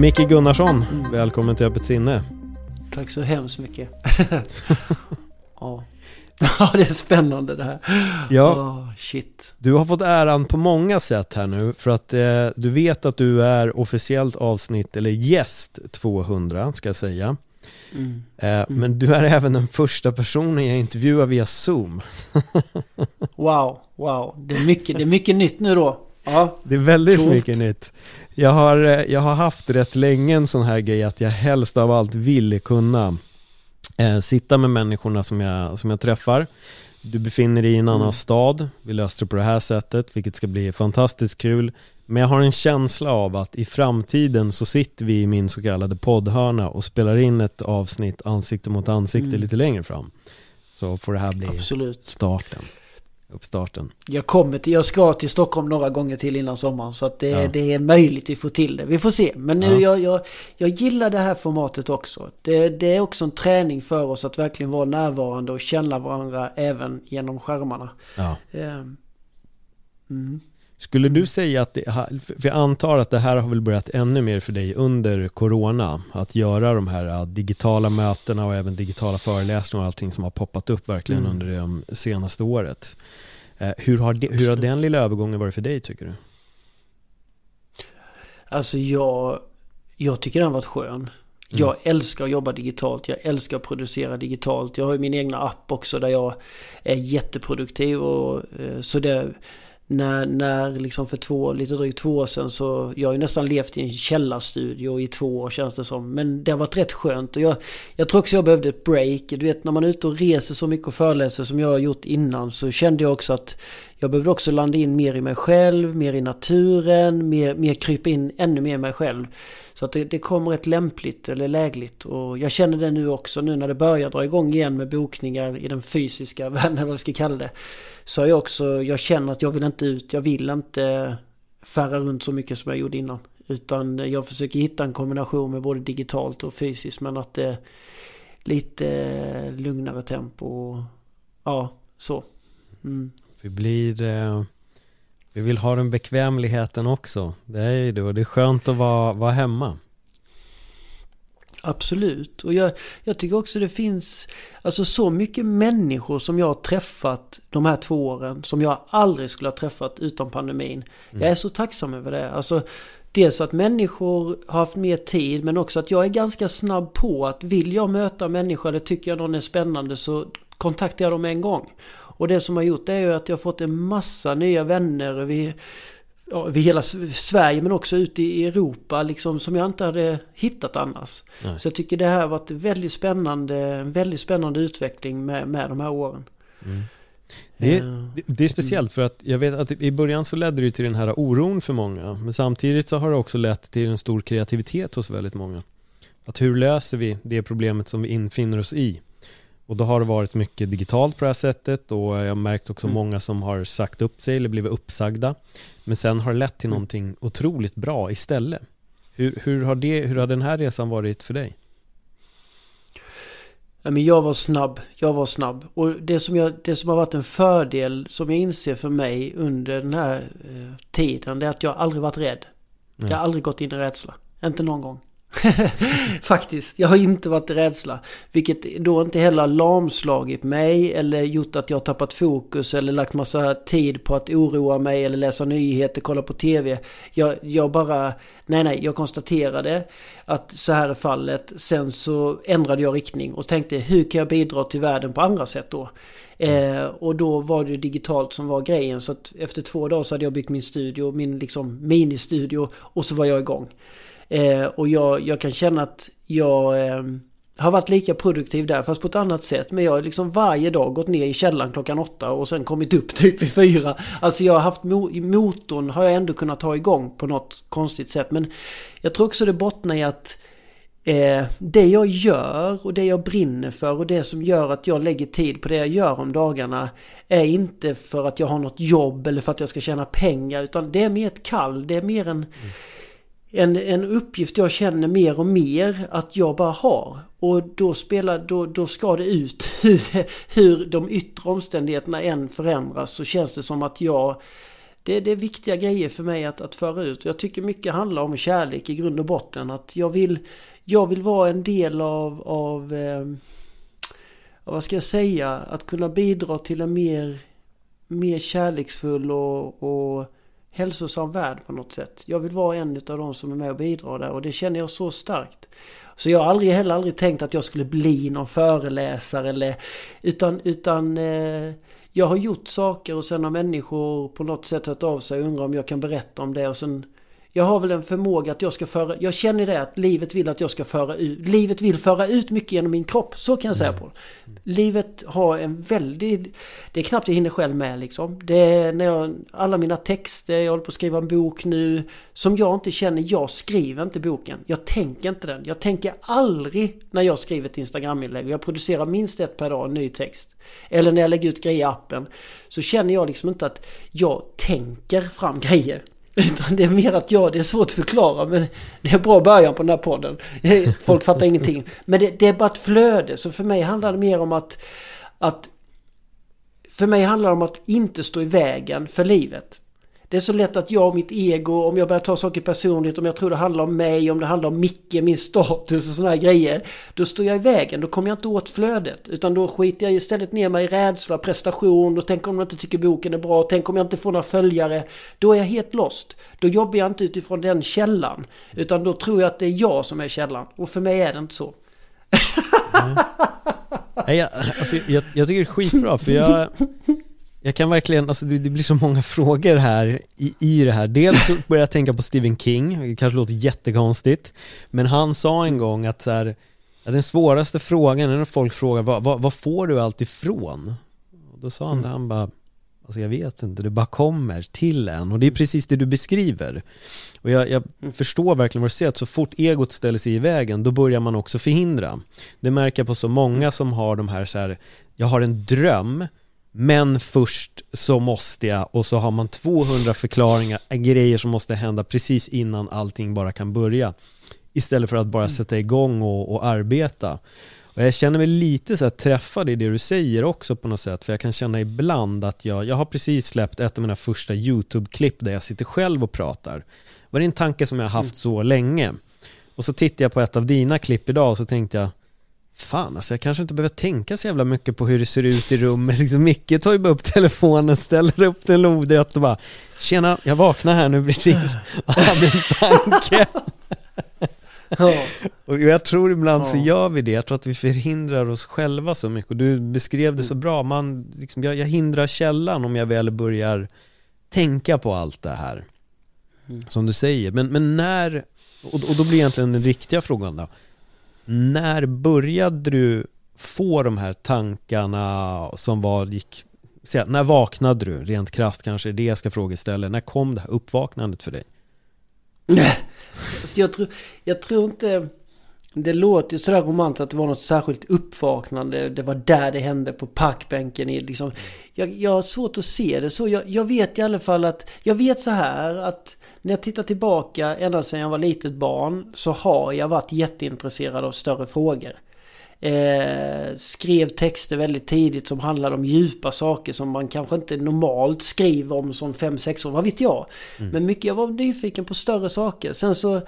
Micke Gunnarsson, välkommen till Öppet sinne. Tack så hemskt mycket. ja. ja, det är spännande det här. Ja. Oh, shit. Du har fått äran på många sätt här nu för att eh, du vet att du är officiellt avsnitt, eller gäst 200 ska jag säga. Mm. Eh, Men du är även den första personen jag intervjuar via Zoom. Wow, wow. Det är, mycket, det är mycket nytt nu då. Ja, Det är väldigt Coolt. mycket nytt. Jag har, eh, jag har haft rätt länge en sån här grej att jag helst av allt vill kunna eh, sitta med människorna som jag, som jag träffar. Du befinner dig i en annan Mm. stad, vi löste det på det här sättet, vilket ska bli fantastiskt kul. Men jag har en känsla av att i framtiden så sitter vi i min så kallade poddhörna och spelar in ett avsnitt ansikte mot ansikte Mm. lite längre fram. Så får det här bli absolut. starten, uppstarten. Jag kommer till, jag ska till Stockholm några gånger till innan sommaren. Så att det, Ja. det är möjligt vi får till det. Vi får se. Men nu, Ja. jag, jag, jag gillar det här formatet också. Det, det är också en träning för oss att verkligen vara närvarande och känna varandra även genom skärmarna. Ja. Ehm, Mm. Skulle du säga att det, för jag antar att det här har väl börjat ännu mer för dig under Corona, att göra de här äh, digitala mötena och även digitala föreläsningar och allting som har poppat upp verkligen Mm. under det um, senaste året. Eh, Hur har, det, hur har den lilla övergången varit för dig tycker du? Alltså jag, jag tycker den har varit skön. Jag älskar att jobba digitalt. Jag älskar att producera digitalt. Jag har ju min egna app också där jag är jätteproduktiv. Och, eh, så det, när, när liksom för två, lite drygt två år sedan så jag har ju nästan levt i en källarstudio i två år känns det som. Men det har varit rätt skönt och jag, jag tror också jag behövde ett break. Du vet när man är ute och reser så mycket och föreläser som jag har gjort innan så kände jag också att jag behövde också landa in mer i mig själv, mer i naturen, mer, mer krypa in ännu mer i mig själv. Så att det, det kommer rätt lämpligt eller lägligt och jag känner det nu också nu när det börjar dra igång igen med bokningar i den fysiska världen eller vad jag ska kalla det. Så har jag också, jag känner att jag vill inte ut, jag vill inte färra runt så mycket som jag gjorde innan. Utan jag försöker hitta en kombination med både digitalt och fysiskt men att det är lite lugnare tempo och ja, så. Mm. Vi blir... Eh, vi vill ha den bekvämligheten också. Det är ju det och det är skönt att vara, vara hemma. Absolut. Och jag, jag tycker också det finns alltså så mycket människor som jag har träffat de här två åren som jag aldrig skulle ha träffat utan pandemin. Jag är så tacksam över det. Alltså dels att människor har haft mer tid men också att jag är ganska snabb på att vill jag möta människor eller tycker jag någon är spännande så kontaktar jag dem en gång. Och det som har gjort det är ju att jag har fått en massa nya vänner över, ja, över hela Sverige men också ute i Europa liksom som jag inte hade hittat annars. Nej. Så jag tycker det här har varit väldigt spännande, en väldigt spännande utveckling med, med de här åren. Det, Eh, det, är speciellt för att jag vet att i början så ledde det till den här oron för många. Men samtidigt så har det också lett till en stor kreativitet hos väldigt många. Att hur löser vi det problemet som vi infinner oss i? Och då har det varit mycket digitalt på det här sättet och jag har märkt också Mm. många som har sagt upp sig eller blivit uppsagda. Men sen har det lett till Mm. någonting otroligt bra istället. Hur, hur, har det, hur har den här resan varit för dig? Ja, men jag var snabb, jag var snabb. Och det som, jag, det som har varit en fördel som jag inser för mig under den här eh, tiden det är att jag aldrig varit rädd. Nej. Jag har aldrig gått in i rädsla. Inte någon gång. Faktiskt, jag har inte varit i rädsla. Vilket då inte heller har lamslagit mig eller gjort att jag har tappat fokus eller lagt massa tid på att oroa mig eller läsa nyheter, kolla på TV. Jag, jag bara, nej nej, jag konstaterade att så här är fallet. Sen så ändrade jag riktning och tänkte hur kan jag bidra till världen på andra sätt då? Eh, och då var det digitalt som var grejen. Så att efter två dagar så hade jag byggt min studio, min liksom ministudio och så var jag igång. Eh, och jag, jag kan känna att jag, eh, har varit lika produktiv där fast på ett annat sätt. Men jag har liksom varje dag gått ner i källaren klockan åtta och sen kommit upp typ vid fyra. Alltså jag har haft motorn har jag ändå kunnat ta igång på något konstigt sätt. Men jag tror också det bottnar i att eh, det jag gör och det jag brinner för och det som gör att jag lägger tid på det jag gör om dagarna är inte för att jag har något jobb eller för att jag ska tjäna pengar utan det är mer ett kall. Det är mer en mm en, en uppgift jag känner mer och mer att jag bara har. Och då, spelar, då, då ska det ut hur, hur de yttre omständigheterna än förändras så känns det som att jag det, det är viktiga grejer för mig att, att föra ut. Jag tycker mycket handlar om kärlek i grund och botten. Att jag vill, jag vill vara en del av, av eh, vad ska jag säga, att kunna bidra till en mer, mer kärleksfull och, och hälsosam värld på något sätt. Jag vill vara en av de som är med och bidrar där och det känner jag så starkt. Så jag har aldrig heller aldrig tänkt att jag skulle bli någon föreläsare eller utan, utan eh, jag har gjort saker och sen har människor på något sätt hört av sig och undrar om jag kan berätta om det och sen jag har väl en förmåga att jag ska föra... Jag känner det att livet vill att jag ska föra ut... Livet vill föra ut mycket genom min kropp. Så kan jag säga mm. på Livet har en väldigt... Det är knappt jag hinner själv med liksom. Det är när jag... Alla mina texter, jag håller på att skriva en bok nu. Som jag inte känner, jag skriver inte boken. Jag tänker inte den. Jag tänker aldrig när jag skriver ett Instagram-inlägg. Jag producerar minst ett per dag, en ny text. Eller när jag lägger ut grejer i appen. Så känner jag liksom inte att jag tänker fram grejer. Utan det är mer att jag, det är svårt att förklara men det är en bra början på den här podden. Folk fattar ingenting. Men det, det, är bara ett flöde. Så för mig handlar det mer om att, att... För mig handlar det om att inte stå i vägen för livet. Det är så lätt att jag och mitt ego, om jag börjar ta saker personligt, om jag tror det handlar om mig, om det handlar om Micke, min status och sådana här grejer. Då står jag i vägen, då kommer jag inte åt flödet. Utan då skiter jag istället ner mig i rädsla, prestation, och tänk om jag inte tycker boken är bra, tänk om jag inte får några följare. Då är jag helt lost. Då jobbar jag inte utifrån den källan. Utan då tror jag att det är jag som är källan. Och för mig är det inte så. Nej, jag, alltså, jag, jag tycker det är skitbra för jag jag kan verkligen, alltså det, det, blir så många frågor här i, i det här. Dels börjar jag tänka på Stephen King, det kanske låter jättekonstigt. Men han sa en gång att så här, att den svåraste frågan är när folk frågar vad, vad, vad får du allt ifrån? Och då sa han mm. det, han bara Alltså jag vet inte, det bara kommer till en och det är precis det du beskriver. Och jag, jag mm. förstår verkligen vad du säger, att så fort egot ställer sig i vägen, då börjar man också förhindra. Det märker jag på så många som har de här så här, jag har en dröm, men först så måste jag och så har man 200 förklaringar, grejer som måste hända precis innan allting bara kan börja. Istället för att bara mm. sätta igång och, och arbeta. Och jag känner mig lite så här träffad i det du säger också på något sätt, för jag kan känna ibland att jag, jag har precis släppt ett av mina första YouTube-klipp där jag sitter själv och pratar. Det var en tanke som jag har haft mm. så länge. Och så tittade jag på ett av dina klipp idag och så tänkte jag, Fan alltså jag kanske inte behöver tänka så jävla mycket på hur det ser ut i rummet. Liksom, Micke tar ju bara upp telefonen, ställer upp den lodrätt och bara Tjena, jag vaknar här nu precis. Och hade en tanke. Ja. Och jag tror ibland ja. så gör vi det, jag tror att vi förhindrar oss själva så mycket. Och du beskrev det så bra, man, liksom, jag, jag hindrar källan om jag väl börjar tänka på allt det här. Mm. Som du säger, men, men när, och, och då blir egentligen den riktiga frågan då när började du få de här tankarna som var, gick, när vaknade du? Rent krasst kanske det jag ska frågeställa. När kom det här uppvaknandet för dig? Nej, jag tror, jag tror inte... Det låter ju sådär romantiskt att det var något särskilt uppvaknande. Det var där det hände på parkbänken. I liksom. jag, jag har svårt att se det så. Jag, jag vet i alla fall att... Jag vet så här att när jag tittar tillbaka ända sedan jag var litet barn så har jag varit jätteintresserad av större frågor. Eh, skrev texter väldigt tidigt som handlade om djupa saker som man kanske inte normalt skriver om som 5-6 år, vad vet jag. Mm. Men mycket, jag var nyfiken på större saker. Sen så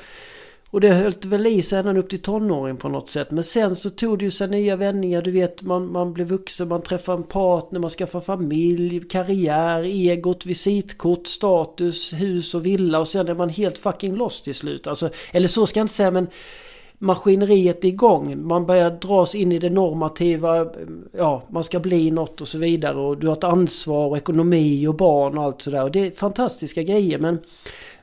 och det höll väl i sig ända upp till tonåring på något sätt. Men sen så tog det ju sig nya vändningar. Du vet, man, man blir vuxen, man träffar en partner, man skaffar familj, karriär, egot, visitkort, status, hus och villa. Och sen är man helt fucking lost till slut. Alltså, eller så ska jag inte säga men maskineriet är igång. Man börjar dras in i det normativa. Ja, man ska bli något och så vidare. Och du har ett ansvar och ekonomi och barn och allt sådär. Och det är fantastiska grejer men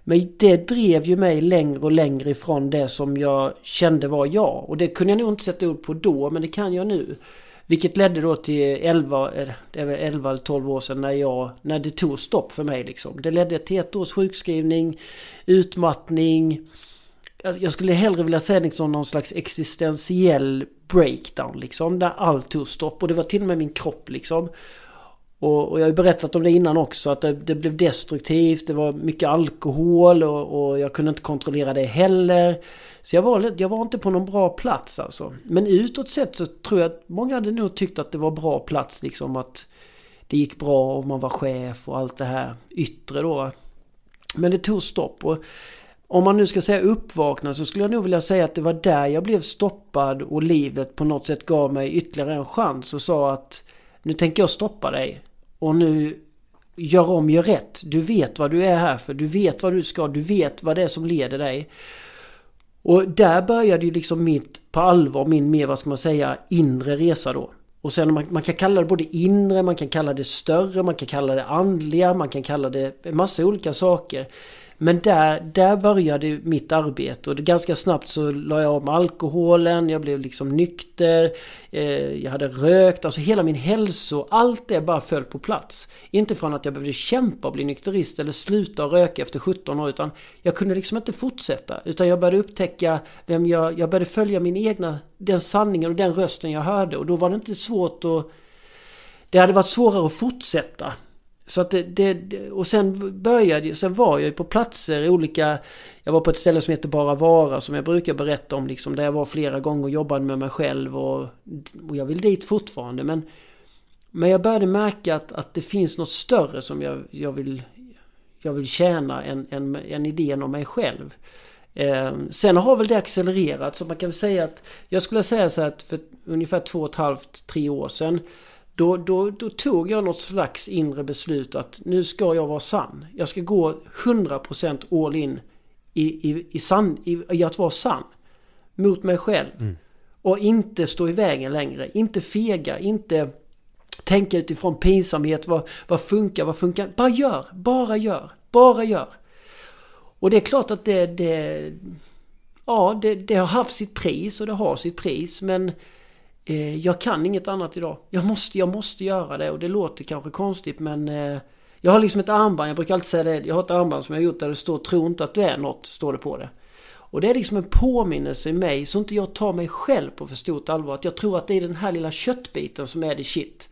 men det drev ju mig längre och längre ifrån det som jag kände var jag. Och det kunde jag nog inte sätta ord på då, men det kan jag nu. Vilket ledde då till 11, 11 eller 12 år sedan när, jag, när det tog stopp för mig. Liksom. Det ledde till ett års sjukskrivning, utmattning. Jag skulle hellre vilja säga liksom någon slags existentiell breakdown liksom. Där allt tog stopp. Och det var till och med min kropp liksom. Och, och jag har ju berättat om det innan också att det, det blev destruktivt. Det var mycket alkohol och, och, jag kunde inte kontrollera det heller. Så jag var, jag var inte på någon bra plats alltså. Men utåt sett så tror jag att många hade nog tyckt att det var bra plats liksom att det gick bra och man var chef och allt det här yttre då. Men det tog stopp. Och om man nu ska säga uppvakna så skulle jag nog vilja säga att det var där jag blev stoppad och livet på något sätt gav mig ytterligare en chans och sa att nu tänker jag stoppa dig. Och nu gör om, gör rätt. Du vet vad du är här för. Du vet vad du ska. Du vet vad det är som leder dig. Och där började ju liksom mitt, på allvar, min mer, vad ska man säga, inre resa då. Och sen man, man, kan kalla det både inre, man kan kalla det större, man kan kalla det andliga, man kan kalla det en massa olika saker. Men där, där började mitt arbete och ganska snabbt så la jag av med alkoholen, jag blev liksom nykter, eh, jag hade rökt, alltså hela min hälso, allt det bara föll på plats. Inte från att jag behövde kämpa och bli nykterist eller sluta röka efter 17 år utan jag kunde liksom inte fortsätta. Utan jag började upptäcka vem jag, jag började följa min egna, den sanningen och den rösten jag hörde och då var det inte svårt att det hade varit svårare att fortsätta så att det, det, och sen började sen var jag ju på platser i olika, jag var på ett ställe som heter Bara Vara som jag brukar berätta om liksom, där jag var flera gånger och jobbade med mig själv och, och jag vill dit fortfarande men Men jag började märka att, att det finns något större som jag, jag vill Jag vill tjäna än, än, än idén om mig själv. Eh, Sen har väl det accelererat så man kan väl säga att Jag skulle säga så här att för ungefär två och ett halvt, tre år sedan då, då, då tog jag något slags inre beslut att nu ska jag vara sann. Jag ska gå 100% all in i, i, i, sann, i, i att vara sann. Mot mig själv. Mm. Och inte stå i vägen längre. Inte fega, inte tänka utifrån pinsamhet. Vad, vad funkar, vad funkar? Bara gör, bara gör, bara gör. Och det är klart att det, det ja, det, det har haft sitt pris och det har sitt pris. Men eh, jag kan inget annat idag. Jag måste, jag måste göra det och det låter kanske konstigt men eh, jag har liksom ett armband, jag brukar alltid säga det, jag har ett armband som jag har gjort där det står tro inte att du är något, står det på det. Och det är liksom en påminnelse i mig så inte jag tar mig själv på för stort allvar. Att jag tror att det är den här lilla köttbiten som är det shit.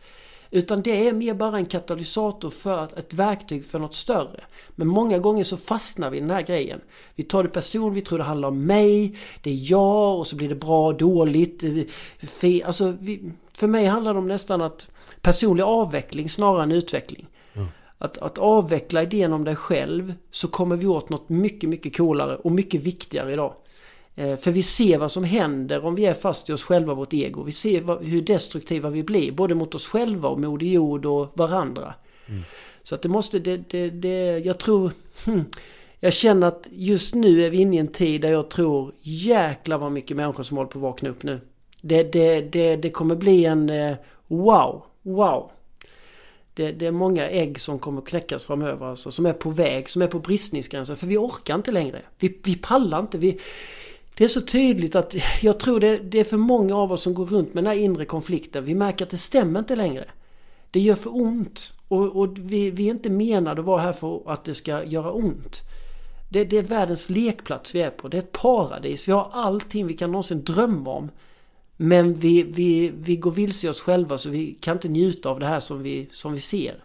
Utan det är mer bara en katalysator för att, ett verktyg för något större. Men många gånger så fastnar vi i den här grejen. Vi tar det person, vi tror det handlar om mig, det är jag och så blir det bra, dåligt, fel. Alltså, vi, för mig handlar det om nästan att personlig avveckling snarare än utveckling. Mm. Att, att avveckla idén om dig själv så kommer vi åt något mycket, mycket coolare och mycket viktigare idag. Eh, för vi ser vad som händer om vi är fast i oss själva, vårt ego. Vi ser hur destruktiva vi blir, både mot oss själva och Moder Jord och varandra. Mm. Så att det måste, det, det, det jag tror, hmm, jag känner att just nu är vi inne i en tid där jag tror jäklar vad mycket människor som håller på att vakna upp nu. Det, det, det, det kommer bli en eh, wow, wow. Det, det, är många ägg som kommer knäckas framöver alltså, som är på väg, som är på bristningsgränsen. För vi orkar inte längre. Vi, vi pallar inte. Vi, det är så tydligt att jag tror det, det, är för många av oss som går runt med den här inre konflikten. Vi märker att det stämmer inte längre. Det gör för ont. Och, och vi, vi, är inte menade att vara här för att det ska göra ont. Det, det, är världens lekplats vi är på. Det är ett paradis. Vi har allting vi kan någonsin drömma om. Men vi, vi, vi går vilse i oss själva så vi kan inte njuta av det här som vi, som vi ser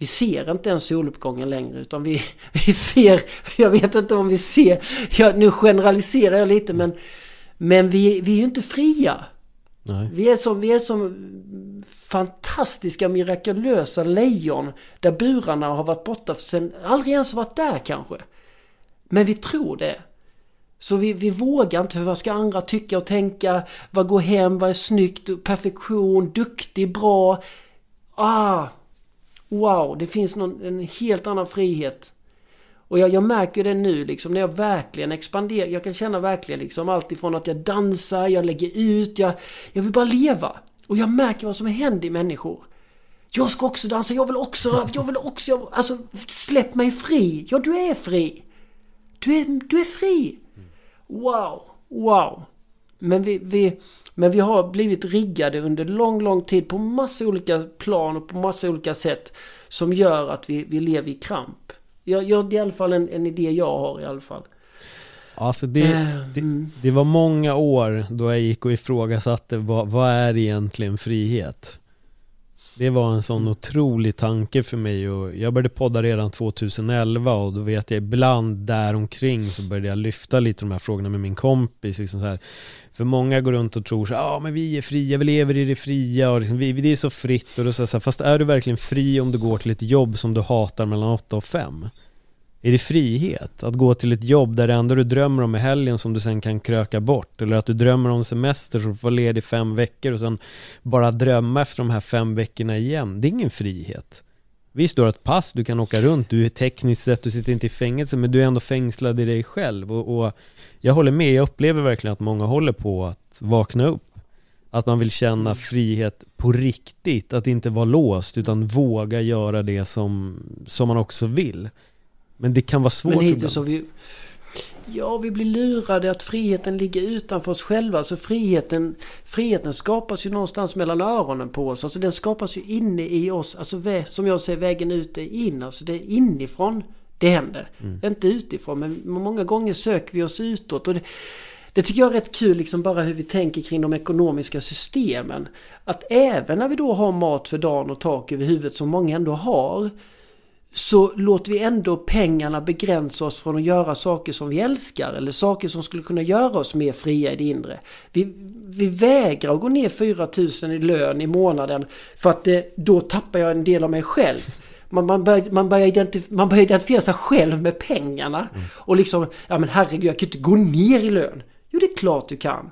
vi ser inte ens soluppgången längre utan vi, vi ser, jag vet inte om vi ser, jag, nu generaliserar jag lite men, men vi, vi är ju inte fria. Nej. Vi, är som, vi är som fantastiska mirakulösa lejon där burarna har varit borta sen, aldrig ens varit där kanske. Men vi tror det. Så vi, vi vågar inte för vad ska andra tycka och tänka? Vad går hem? Vad är snyggt? Perfektion? Duktig? Bra? Ah, wow, det finns någon, en helt annan frihet. Och jag, jag märker det nu liksom när jag verkligen expanderar. Jag kan känna verkligen liksom allt ifrån att jag dansar, jag lägger ut, jag, jag vill bara leva. Och jag märker vad som händer i människor. Jag ska också dansa, jag vill också, jag vill också, jag, alltså släpp mig fri. Ja, du är fri. Du är, du är fri! Wow, wow! Men vi, vi, men vi har blivit riggade under lång, lång tid på massa olika plan och på massa olika sätt som gör att vi, vi lever i kramp. Jag, jag, det är i alla fall en, en idé jag har i alla fall. Alltså det, det, mm. det, var många år då jag gick och ifrågasatte vad, vad är egentligen frihet? Det var en sån otrolig tanke för mig och jag började podda redan 2011 och då vet jag ibland däromkring så började jag lyfta lite de här frågorna med min kompis. Liksom så här. För många går runt och tror så ja ah, men vi är fria, vi lever i det fria och liksom, vi, det är så fritt och då så här, fast är du verkligen fri om du går till ett jobb som du hatar mellan 8 och 5? Är det frihet? Att gå till ett jobb där det enda du drömmer om är helgen som du sen kan kröka bort? Eller att du drömmer om semester så du får ledig fem veckor och sen bara drömma efter de här fem veckorna igen? Det är ingen frihet. Visst, du har ett pass, du kan åka runt, du är tekniskt sett, du sitter inte i fängelse men du är ändå fängslad i dig själv och, och jag håller med, jag upplever verkligen att många håller på att vakna upp att man vill känna frihet på riktigt, att inte vara låst utan våga göra det som, som man också vill. Men det kan vara svårt Men hittills har vi... Ja, vi blir lurade att friheten ligger utanför oss själva. Alltså friheten, friheten skapas ju någonstans mellan öronen på oss. Alltså den skapas ju inne i oss. Alltså som jag säger, vägen ut är in. Alltså det är inifrån det händer. Mm. Inte utifrån. Men många gånger söker vi oss utåt. Och det, det tycker jag är rätt kul liksom bara hur vi tänker kring de ekonomiska systemen. Att även när vi då har mat för dagen och tak över huvudet som många ändå har så låter vi ändå pengarna begränsa oss från att göra saker som vi älskar eller saker som skulle kunna göra oss mer fria i det inre. Vi, vi vägrar att gå ner 4000 i lön i månaden för att det, då tappar jag en del av mig själv. Man, man, börjar, man, börjar identif man börjar identifiera sig själv med pengarna. Mm. Och liksom, ja men herregud jag kan inte gå ner i lön. Jo det är klart du kan.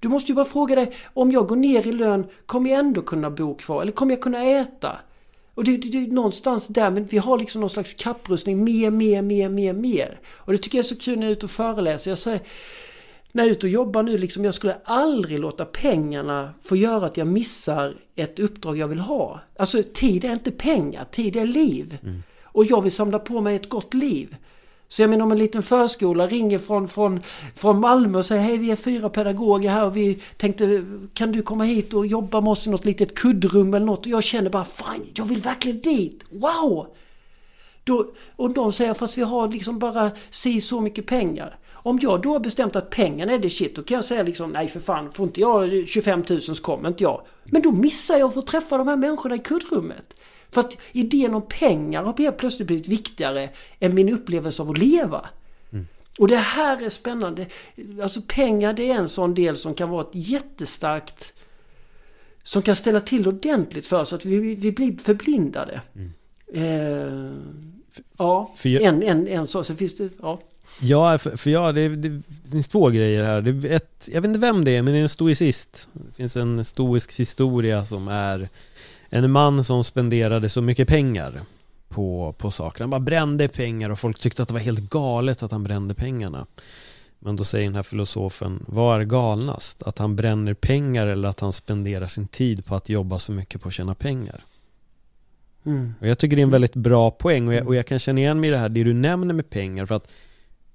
Du måste ju bara fråga dig, om jag går ner i lön, kommer jag ändå kunna bo kvar? Eller kommer jag kunna äta? Och det, det, det är någonstans där, men vi har liksom någon slags kapprustning. Mer, mer, mer, mer, mer. Och det tycker jag är så kul när jag är ute och föreläser. Jag säger, när jag är ute och jobbar nu, liksom, jag skulle aldrig låta pengarna få göra att jag missar ett uppdrag jag vill ha. Alltså tid är inte pengar, tid är liv. Mm. Och jag vill samla på mig ett gott liv. Så jag menar om en liten förskola ringer från, från, från Malmö och säger hej vi är fyra pedagoger här och vi tänkte kan du komma hit och jobba med oss i något litet kuddrum eller något och jag känner bara fan jag vill verkligen dit, wow! Då, och de säger fast vi har liksom bara si så mycket pengar. Om jag då har bestämt att pengarna är det shit då kan jag säga liksom nej för fan får inte jag 25 000 så kommer inte jag. Men då missar jag att få träffa de här människorna i kuddrummet. För att idén om pengar har helt plötsligt blivit viktigare än min upplevelse av att leva. Mm. Och det här är spännande. Alltså pengar det är en sån del som kan vara ett jättestarkt som kan ställa till ordentligt för oss att vi, vi blir förblindade. Mm. Eh, ja, för en, en, en så. Sen finns det, ja. Ja, för, för ja, det, det, finns två grejer här. Det ett, jag vet inte vem det är, men det är en stoicist. Det finns en stoisk historia som är en man som spenderade så mycket pengar på, på saker. Han bara brände pengar och folk tyckte att det var helt galet att han brände pengarna. Men då säger den här filosofen, vad är galnast? Att han bränner pengar eller att han spenderar sin tid på att jobba så mycket på att tjäna pengar? Mm. Och jag tycker det är en väldigt bra poäng och jag, och jag kan känna igen mig i det här, det du nämner med pengar för att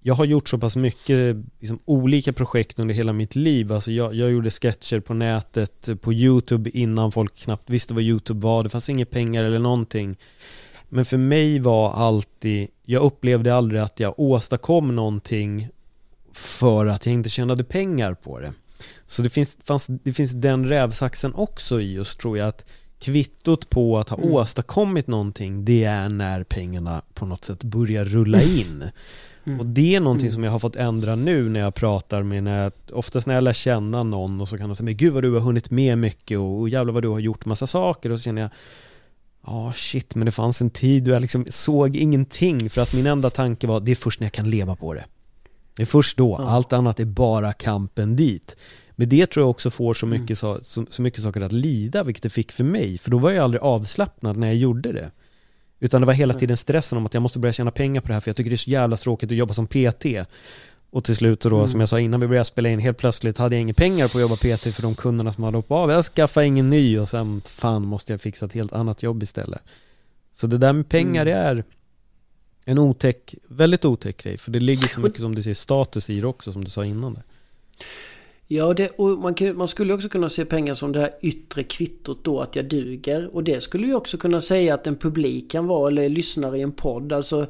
jag har gjort så pass mycket liksom, olika projekt under hela mitt liv. Alltså jag, jag, gjorde sketcher på nätet, på YouTube innan folk knappt visste vad YouTube var. Det fanns inga pengar eller någonting. Men för mig var alltid, jag upplevde aldrig att jag åstadkom någonting för att jag inte tjänade pengar på det. Så det finns, fanns, det finns den rävsaxen också i just tror jag att kvittot på att ha mm. åstadkommit någonting det är när pengarna på något sätt börjar rulla in. Mm. Och det är någonting mm. som jag har fått ändra nu när jag pratar med, när jag, oftast när jag lär känna någon och så kan de säga men gud vad du har hunnit med mycket och, och jävlar vad du har gjort massa saker och så känner jag Ja, oh, shit, men det fanns en tid då jag liksom såg ingenting för att min enda tanke var det är först när jag kan leva på det. Det är först då, ja. allt annat är bara kampen dit. Men det tror jag också får så mycket, mm. så, så mycket saker att lida, vilket det fick för mig. För då var jag aldrig avslappnad när jag gjorde det. Utan det var hela tiden stressen om att jag måste börja tjäna pengar på det här för jag tycker det är så jävla tråkigt att jobba som PT. Och till slut då, mm. som jag sa innan vi började spela in, helt plötsligt hade jag inga pengar på att jobba PT för de kunderna som hade hoppat av. Jag skaffade ingen ny och sen fan måste jag fixa ett helt annat jobb istället. Så det där med pengar, mm. det är En otäck, väldigt otäck grej, för det ligger så mycket som du säger status i det också, som du sa innan. Där. Ja, det, och man, kan, man skulle också kunna se pengar som det här yttre kvittot då att jag duger. Och det skulle ju också kunna säga att en publik kan vara, eller lyssnare i en podd. Alltså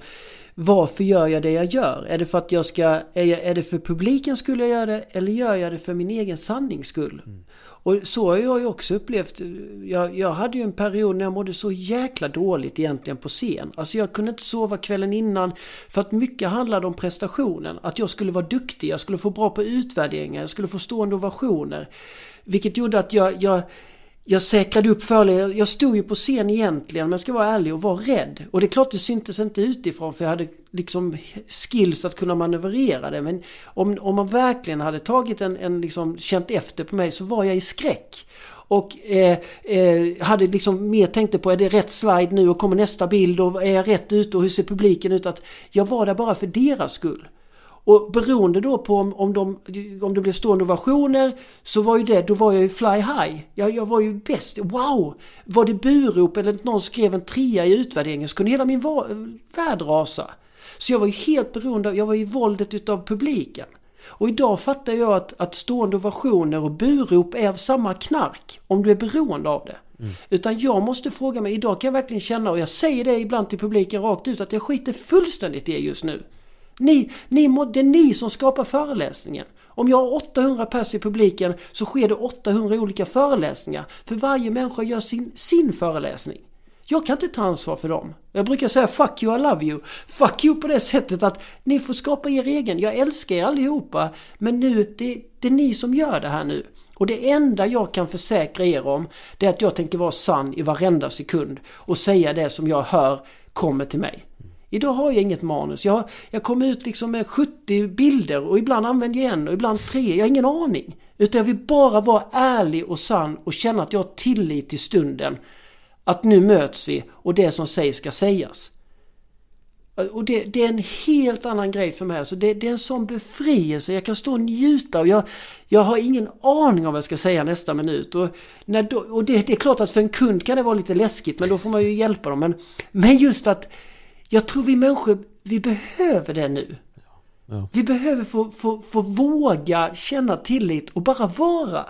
varför gör jag det jag gör? Är det för att jag ska, är, jag, är det för publiken skulle jag göra det? Eller gör jag det för min egen sannings skull? Mm. Och så har jag ju också upplevt. Jag, jag, hade ju en period när jag mådde så jäkla dåligt egentligen på scen. Alltså jag kunde inte sova kvällen innan. För att mycket handlade om prestationen. Att jag skulle vara duktig, jag skulle få bra på utvärderingar, jag skulle få stående ovationer. Vilket gjorde att jag, jag jag säkrade upp föreläsningar. Jag stod ju på scen egentligen, men jag ska vara ärlig och var rädd. Och det är klart det syntes inte utifrån för jag hade liksom skills att kunna manövrera det. Men om, om man verkligen hade tagit en, en liksom, känt efter på mig så var jag i skräck. Och eh, eh, hade liksom mer tänkte på, är det rätt slide nu och kommer nästa bild och är jag rätt ute och hur ser publiken ut? Att jag var där bara för deras skull. Och beroende då på om, om, de, om det blev stående ovationer så var ju det, då var jag ju fly high. Jag, jag var ju bäst. Wow! Var det burop eller någon skrev en trea i utvärderingen så kunde hela min värld rasa. Så jag var ju helt beroende av, jag var ju våldet utav publiken. Och idag fattar jag att, att stående ovationer och burop är av samma knark om du är beroende av det. Mm. Utan jag måste fråga mig, idag kan jag verkligen känna, och jag säger det ibland till publiken rakt ut, att jag skiter fullständigt i det just nu. Ni, ni, det är ni som skapar föreläsningen. Om jag har 800 pers i publiken så sker det 800 olika föreläsningar. För varje människa gör sin, sin föreläsning. Jag kan inte ta ansvar för dem. Jag brukar säga fuck you, I love you. Fuck you på det sättet att ni får skapa er egen. Jag älskar er allihopa. Men nu, det, det är ni som gör det här nu. Och det enda jag kan försäkra er om det är att jag tänker vara sann i varenda sekund och säga det som jag hör kommer till mig. Idag har jag inget manus. Jag, jag kommer ut liksom med 70 bilder och ibland använder jag en och ibland tre. Jag har ingen aning. Utan jag vill bara vara ärlig och sann och känna att jag har tillit till stunden. Att nu möts vi och det som sägs ska sägas. Och det, det, är en helt annan grej för mig. Alltså det, det, är en sån befrielse. Jag kan stå och njuta och jag, jag har ingen aning om vad jag ska säga nästa minut. Och, när då, och det, det, är klart att för en kund kan det vara lite läskigt men då får man ju hjälpa dem. Men, men just att jag tror vi människor, vi behöver det nu. Ja. Vi behöver få, få, få våga känna tillit och bara vara.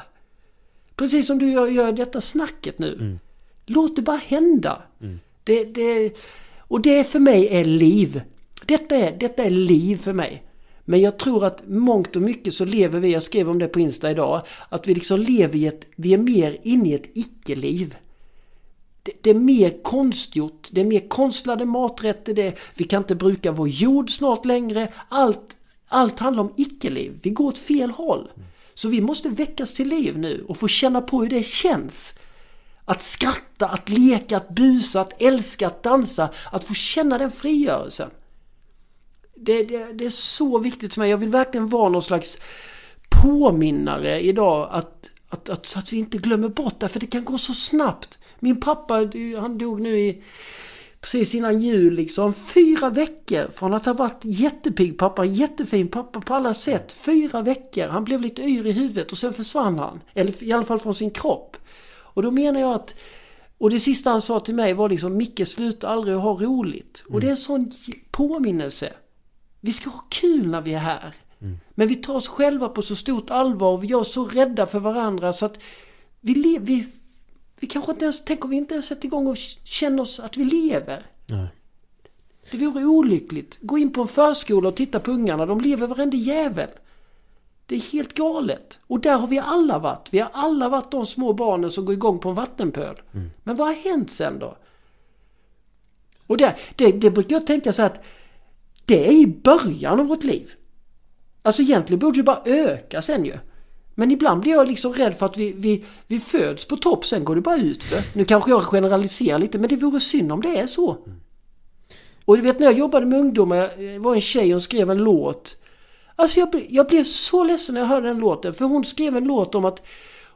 Precis som du gör, gör detta snacket nu. Mm. Låt det bara hända. Mm. Det, det, och det för mig är liv. Detta är, detta är liv för mig. Men jag tror att mångt och mycket så lever vi, jag skrev om det på Insta idag, att vi liksom lever i ett, vi är mer inne i ett icke-liv det, det, är mer konstgjort, det är mer konstlade maträtter, det, vi kan inte bruka vår jord snart längre. Allt, allt handlar om icke-liv, vi går åt fel håll. Så vi måste väckas till liv nu och få känna på hur det känns. Att skratta, att leka, att busa, att älska, att dansa, att få känna den frigörelsen. Det, det, det är så viktigt för mig, jag vill verkligen vara någon slags påminnare idag att, att, att, så att vi inte glömmer bort det, för det kan gå så snabbt. Min pappa, han dog nu i precis innan jul liksom. Fyra veckor från att ha varit jättepigg pappa, jättefin pappa på alla sätt. Fyra veckor. Han blev lite yr i huvudet och sen försvann han. Eller i alla fall från sin kropp. Och då menar jag att och det sista han sa till mig var liksom Micke sluta aldrig ha roligt. Mm. Och det är en sån påminnelse. Vi ska ha kul när vi är här. Mm. Men vi tar oss själva på så stort allvar och vi är så rädda för varandra så att vi, vi vi kanske inte ens, tänk om vi inte ens sätter igång och känner oss att vi lever. Nej. Det vore olyckligt. Gå in på en förskola och titta på ungarna, de lever varenda jävel. Det är helt galet. Och där har vi alla varit. Vi har alla varit de små barnen som går igång på en vattenpöl. Mm. Men vad har hänt sen då? Och det, det, det brukar jag tänka så att det är i början av vårt liv. Alltså egentligen borde det bara öka sen ju. Men ibland blir jag liksom rädd för att vi, vi, vi föds på topp, sen går det bara ut för. Nu kanske jag generaliserar lite, men det vore synd om det är så. Och du vet när jag jobbade med ungdomar, det var en tjej och skrev en låt. Alltså jag, jag blev så ledsen när jag hörde den låten, för hon skrev en låt om att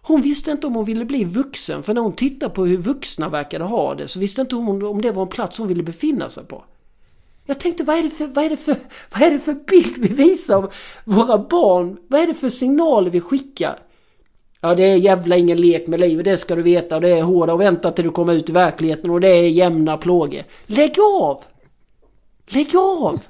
hon visste inte om hon ville bli vuxen, för när hon tittade på hur vuxna verkade ha det så visste inte hon om det var en plats hon ville befinna sig på. Jag tänkte vad är det för, vad är det för, vad är det för bild vi visar av våra barn? Vad är det för signaler vi skickar? Ja det är jävla ingen lek med livet, det ska du veta. Och det är hårda och vänta till du kommer ut i verkligheten och det är jämna plågor. Lägg av! Lägg av!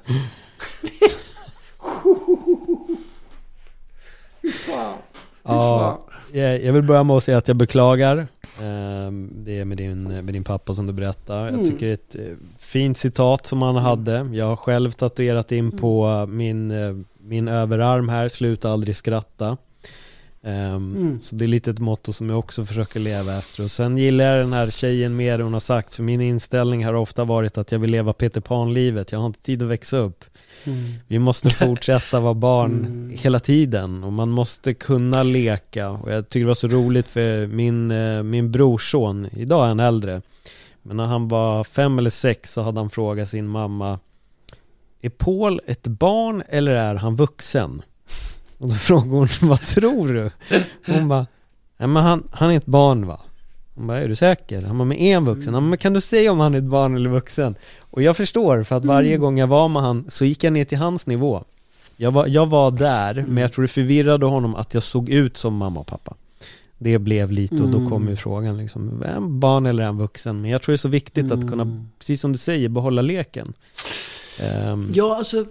Ja, jag jag vill börja med att säga att jag beklagar ehm, det med din, med din pappa som du berättar. Jag Mm. tycker det är ett eh, fint citat som han hade. Jag har själv tatuerat in på min, eh, min överarm här, sluta aldrig skratta. Ehm, Mm. Så det är lite ett motto som jag också försöker leva efter. Och sen gillar jag den här tjejen mer än hon har sagt, för min inställning har ofta varit att jag vill leva Peter Pan-livet. Jag har inte tid att växa upp. Mm. Vi måste fortsätta vara barn Mm. hela tiden och man måste kunna leka och jag tycker det var så roligt för min, eh, min brorson, idag är han äldre men när han var fem eller sex så hade han frågat sin mamma Är Paul ett barn eller är han vuxen? Och då frågade hon, vad tror du? Hon bara, nej men han, han är ett barn va? Hon bara, är du säker? Han bara, men är han vuxen? Han bara, kan du säga om han är ett barn eller vuxen? Och jag förstår, för att varje gång jag var med han så gick jag ner till hans nivå jag var, jag var där, men jag tror det förvirrade honom att jag såg ut som mamma och pappa Det blev lite och då kom ju frågan liksom, är han barn eller är han vuxen? Men jag tror det är så viktigt att kunna, precis som du säger, behålla leken Ehm, Ja, alltså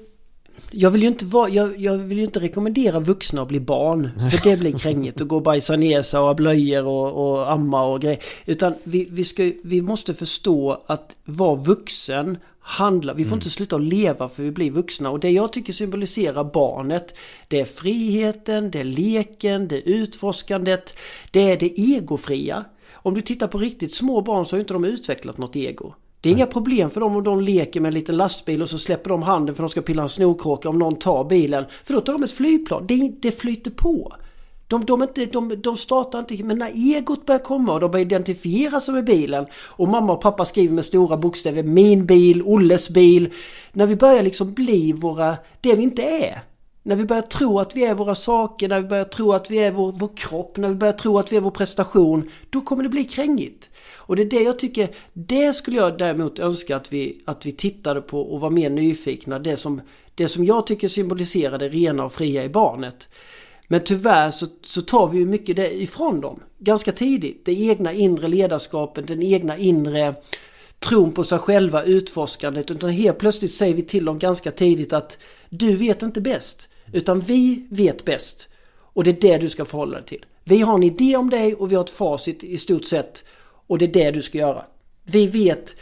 jag vill ju inte vara, jag, jag vill inte rekommendera vuxna att bli barn. För det blir krängigt att gå och bajsa ner sig och ha blöjor och, och amma och grejer. Utan vi, vi, ska, vi måste förstå att vara vuxen handlar, vi får inte sluta att leva för vi blir vuxna. Och det jag tycker symboliserar barnet, det är friheten, det är leken, det är utforskandet, det är det egofria. Om du tittar på riktigt små barn så har ju inte de utvecklat något ego. Det är inga problem för dem om de leker med en liten lastbil och så släpper de handen för de ska pilla en snorkråka om någon tar bilen. För då tar de ett flygplan. Det, det flyter på. De, de, inte, de, de startar inte, men när egot börjar komma och de börjar identifiera sig med bilen och mamma och pappa skriver med stora bokstäver min bil, Olles bil. När vi börjar liksom bli våra, det vi inte är. När vi börjar tro att vi är våra saker, när vi börjar tro att vi är vår, vår kropp, när vi börjar tro att vi är vår prestation. Då kommer det bli krängigt. Och det är det jag tycker, det skulle jag däremot önska att vi, att vi tittade på och var mer nyfikna. Det som, det som jag tycker symboliserar det rena och fria i barnet. Men tyvärr så, så tar vi ju mycket det ifrån dem. Ganska tidigt. Det egna inre ledarskapet, den egna inre tron på sig själva, utforskandet. Utan helt plötsligt säger vi till dem ganska tidigt att du vet inte bäst. Utan vi vet bäst. Och det är det du ska förhålla dig till. Vi har en idé om dig och vi har ett facit i stort sett. Och det är det du ska göra. Vi vet...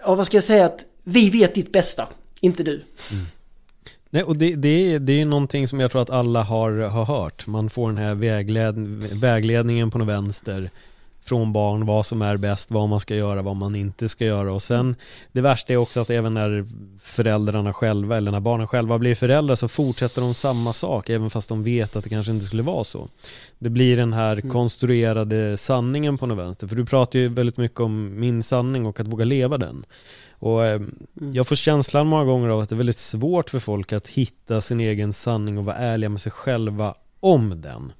Ja, vad ska jag säga? att Vi vet ditt bästa, inte du. Mm. Nej, och det, det, är, det är någonting som jag tror att alla har, har hört. Man får den här vägled, vägledningen på något vänster från barn, vad som är bäst, vad man ska göra, vad man inte ska göra. Och sen, det värsta är också att även när föräldrarna själva, eller när barnen själva blir föräldrar, så fortsätter de samma sak, även fast de vet att det kanske inte skulle vara så. Det blir den här konstruerade sanningen på något vänster. För du pratar ju väldigt mycket om min sanning och att våga leva den. Och eh, jag får känslan många gånger av att det är väldigt svårt för folk att hitta sin egen sanning och vara ärliga med sig själva om den.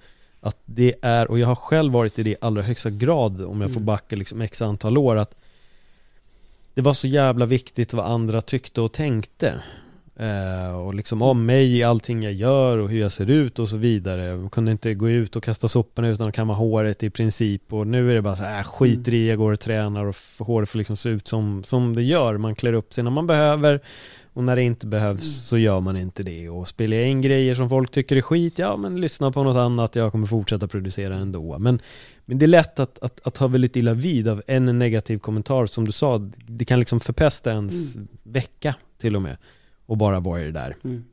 Att det är, och jag har själv varit i det i allra högsta grad om jag får backa liksom x antal år att det var så jävla viktigt vad andra tyckte och tänkte. Eh, och liksom om mig, allting jag gör och hur jag ser ut och så vidare. Jag kunde inte gå ut och kasta soporna utan att kamma håret i princip. Och nu är det bara så här, äh, skit i jag går och tränar och håret får liksom se ut som, som det gör. Man klär upp sig när man behöver och när det inte behövs så gör man inte det. Och spelar jag in grejer som folk tycker är skit, ja men lyssna på något annat, jag kommer fortsätta producera ändå. Men, men det är lätt att, att, att ha väldigt illa vid av en negativ kommentar som du sa, det kan liksom förpesta ens vecka till och med. Och bara vara i det där. Mm.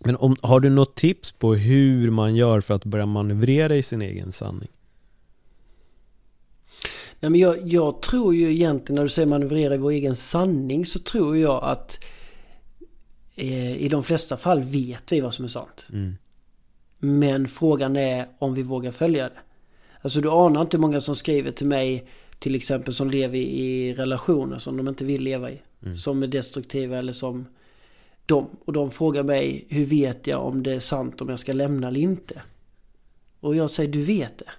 Men om, har du något tips på hur man gör för att börja manövrera i sin egen sanning? Nej, men jag, jag tror ju egentligen när du säger manövrera i vår egen sanning så tror jag att i de flesta fall vet vi vad som är sant. Mm. Men frågan är om vi vågar följa det. Alltså du anar inte hur många som skriver till mig till exempel som lever i relationer som de inte vill leva i. Som är destruktiva eller som de. Och de frågar mig hur vet jag om det är sant om jag ska lämna eller inte. Och jag säger du vet det.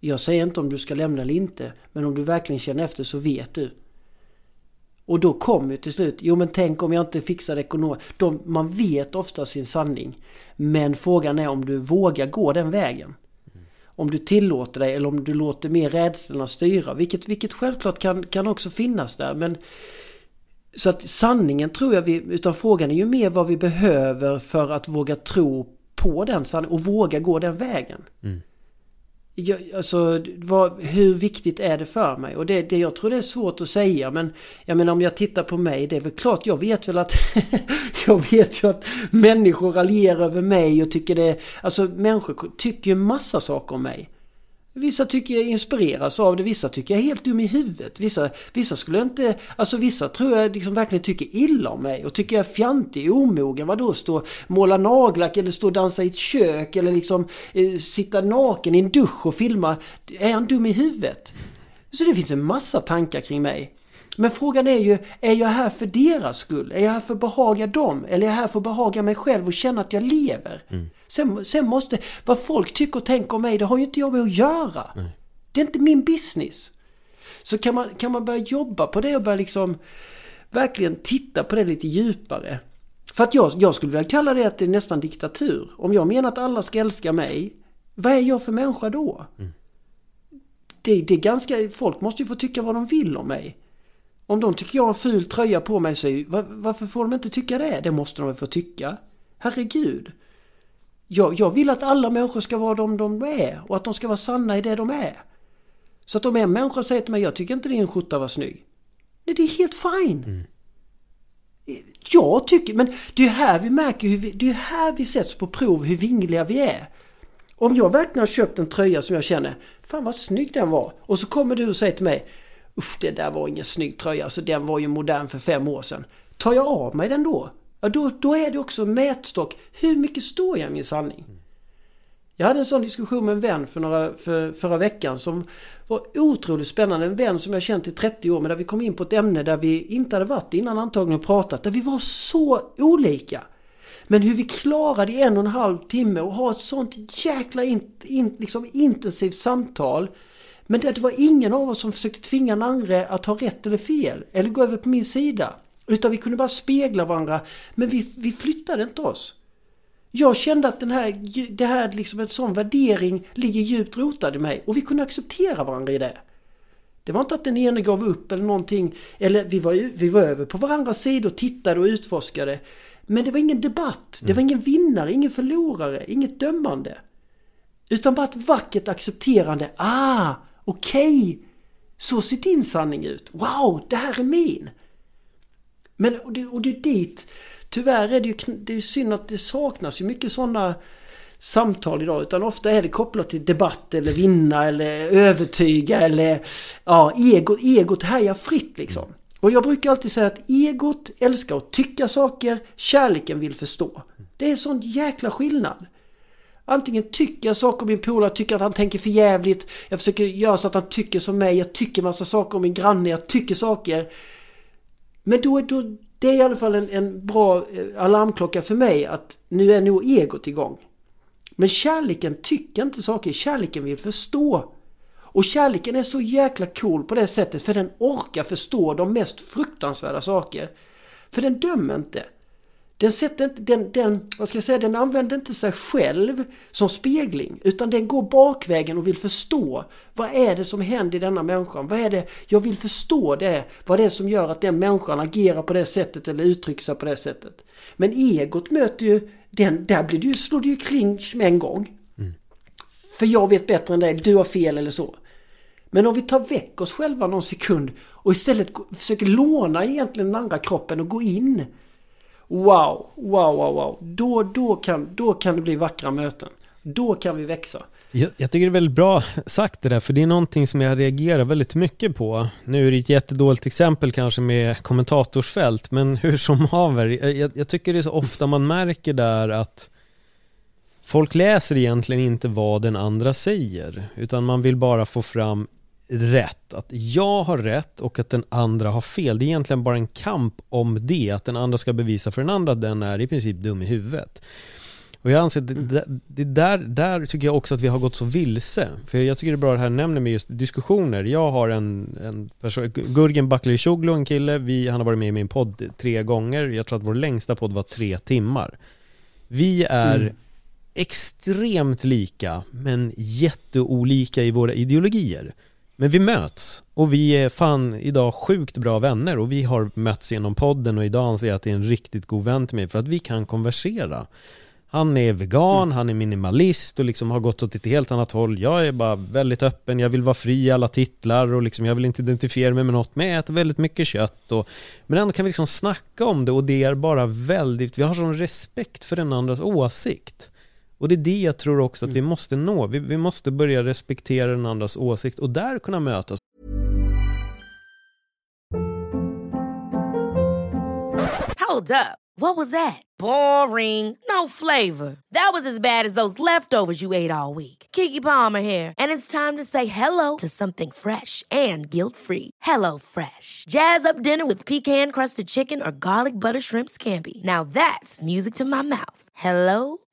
Jag säger inte om du ska lämna eller inte. Men om du verkligen känner efter så vet du. Och då kommer ju till slut, jo men tänk om jag inte fixar ekonomiskt. Man vet ofta sin sanning. Men frågan är om du vågar gå den vägen. Om du tillåter dig eller om du låter mer rädslorna styra. Vilket, vilket självklart kan, kan också finnas där. Men Så att sanningen tror jag vi, utan frågan är ju mer vad vi behöver för att våga tro på den sanningen och våga gå den vägen. Mm. Jag, alltså, vad, hur viktigt är det för mig? Och det, det, jag tror det är svårt att säga men jag menar om jag tittar på mig, det är väl klart jag vet väl att jag vet ju att människor raljerar över mig och tycker det, alltså människor tycker ju massa saker om mig. Vissa tycker jag inspireras av det, vissa tycker jag är helt dum i huvudet. Vissa, vissa skulle inte, alltså vissa tror jag liksom verkligen tycker illa om mig och tycker jag är fjantig, omogen. Vadå stå måla nagellack eller stå och dansa i ett kök eller liksom eh, sitta naken i en dusch och filma. Är han dum i huvudet? Så det finns en massa tankar kring mig. Men frågan är ju, är jag här för deras skull? Är jag här för att behaga dem? Eller är jag här för att behaga mig själv och känna att jag lever? Mm. Sen, sen måste, vad folk tycker och tänker om mig, det har ju inte jag med att göra. Nej. Det är inte min business. Så kan man, kan man börja jobba på det och börja liksom verkligen titta på det lite djupare. För att jag, jag skulle vilja kalla det att det är nästan diktatur. Om jag menar att alla ska älska mig, vad är jag för människa då? Mm. Det, det är ganska, folk måste ju få tycka vad de vill om mig. Om de tycker jag har en ful tröja på mig så var, varför får de inte tycka det? Det måste de väl få tycka. Herregud. Jag, jag vill att alla människor ska vara de de är och att de ska vara sanna i det de är. Så att om en människa säger till mig jag tycker inte din skjorta var snygg. Nej, det är helt fine. Mm. Jag tycker, men det är här vi märker hur vi, det är här vi sätts på prov hur vingliga vi är. Om jag verkligen har köpt en tröja som jag känner, fan vad snygg den var. Och så kommer du och säger till mig, usch det där var ingen snygg tröja, alltså den var ju modern för fem år sedan. Tar jag av mig den då? Ja, då, då är det också mätstock. Hur mycket står jag i min sanning? Jag hade en sån diskussion med en vän för, några, för förra veckan som var otroligt spännande. En vän som jag känt i 30 år men där vi kom in på ett ämne där vi inte hade varit innan antagligen och pratat. Där vi var så olika. Men hur vi klarade i en och en halv timme och ha ett sånt jäkla in, in, liksom intensivt samtal. Men det var ingen av oss som försökte tvinga den andra att ha rätt eller fel. Eller gå över på min sida. Utan vi kunde bara spegla varandra. Men vi, vi flyttade inte oss. Jag kände att den här, det här liksom en sån värdering ligger djupt rotad i mig. Och vi kunde acceptera varandra i det. Det var inte att den ene gav upp eller någonting. Eller vi var, vi var över på varandras sidor, tittade och utforskade. Men det var ingen debatt. Det var ingen vinnare, ingen förlorare, inget dömande. Utan bara ett vackert accepterande. Ah, okej. Okay. Så ser din sanning ut. Wow, det här är min. Men och det, och det är dit, tyvärr är det ju det är synd att det saknas ju mycket sådana samtal idag. Utan ofta är det kopplat till debatt eller vinna eller övertyga eller ja, egot, egot härjar fritt liksom. Och jag brukar alltid säga att egot älskar att tycka saker, kärleken vill förstå. Det är sån jäkla skillnad. Antingen tycker jag saker om min polare, tycker att han tänker för jävligt. Jag försöker göra så att han tycker som mig. Jag tycker massa saker om min granne. Jag tycker saker. Men då, då, det är i alla fall en, en bra eh, alarmklocka för mig att nu är nog egot igång. Men kärleken tycker inte saker, kärleken vill förstå. Och kärleken är så jäkla cool på det sättet för den orkar förstå de mest fruktansvärda saker. För den dömer inte. Den, sätter inte, den, den, vad ska jag säga, den använder inte sig själv som spegling utan den går bakvägen och vill förstå vad är det som händer i denna människan? Vad är det jag vill förstå det? Vad är det som gör att den människan agerar på det sättet eller uttrycker sig på det sättet? Men egot möter ju den, där blir det ju, slår det ju clinch med en gång. Mm. För jag vet bättre än dig, du har fel eller så. Men om vi tar väck oss själva någon sekund och istället försöker låna egentligen den andra kroppen och gå in Wow, wow, wow, wow. Då, då, kan, då kan det bli vackra möten. Då kan vi växa. Jag, jag, tycker det är väldigt bra sagt det där, för det är någonting som jag reagerar väldigt mycket på. Nu är det ett jättedåligt exempel kanske med kommentatorsfält, men hur som haver. Jag, jag tycker det är så ofta man märker där att folk läser egentligen inte vad den andra säger, utan man vill bara få fram rätt, att jag har rätt och att den andra har fel. Det är egentligen bara en kamp om det, att den andra ska bevisa för den andra att den är i princip dum i huvudet. Och jag anser att det, det där, där tycker jag också att vi har gått så vilse. För jag tycker det är bra det här nämner med just diskussioner. Jag har en, en person, Gurgen Bakli en kille, vi, han har varit med i min podd tre gånger. Jag tror att vår längsta podd var tre timmar. Vi är mm. extremt lika, men jätteolika i våra ideologier. Men vi möts och vi är fan idag sjukt bra vänner och vi har mötts genom podden och idag anser jag att det är en riktigt god vän till mig för att vi kan konversera. Han är vegan, mm. han är minimalist och liksom har gått åt ett helt annat håll. Jag är bara väldigt öppen, jag vill vara fri i alla titlar och liksom jag vill inte identifiera mig med något, men jag äter väldigt mycket kött och Men ändå kan vi liksom snacka om det och det är bara väldigt, vi har sån respekt för den andras åsikt. Och det är det jag tror också att vi mm. måste nå. Vi, vi måste börja respektera den andras åsikt och där kunna mötas. Hold up. What was that? Boring. No flavor. That was as bad as those leftovers you ate all week. Kiki Palmer here, and it's time to say hello to something fresh and guilt-free. Hello Fresh. Jazz up dinner with pecan-crusted chicken or garlic butter shrimp scampi. Now that's music to my mouth. Hello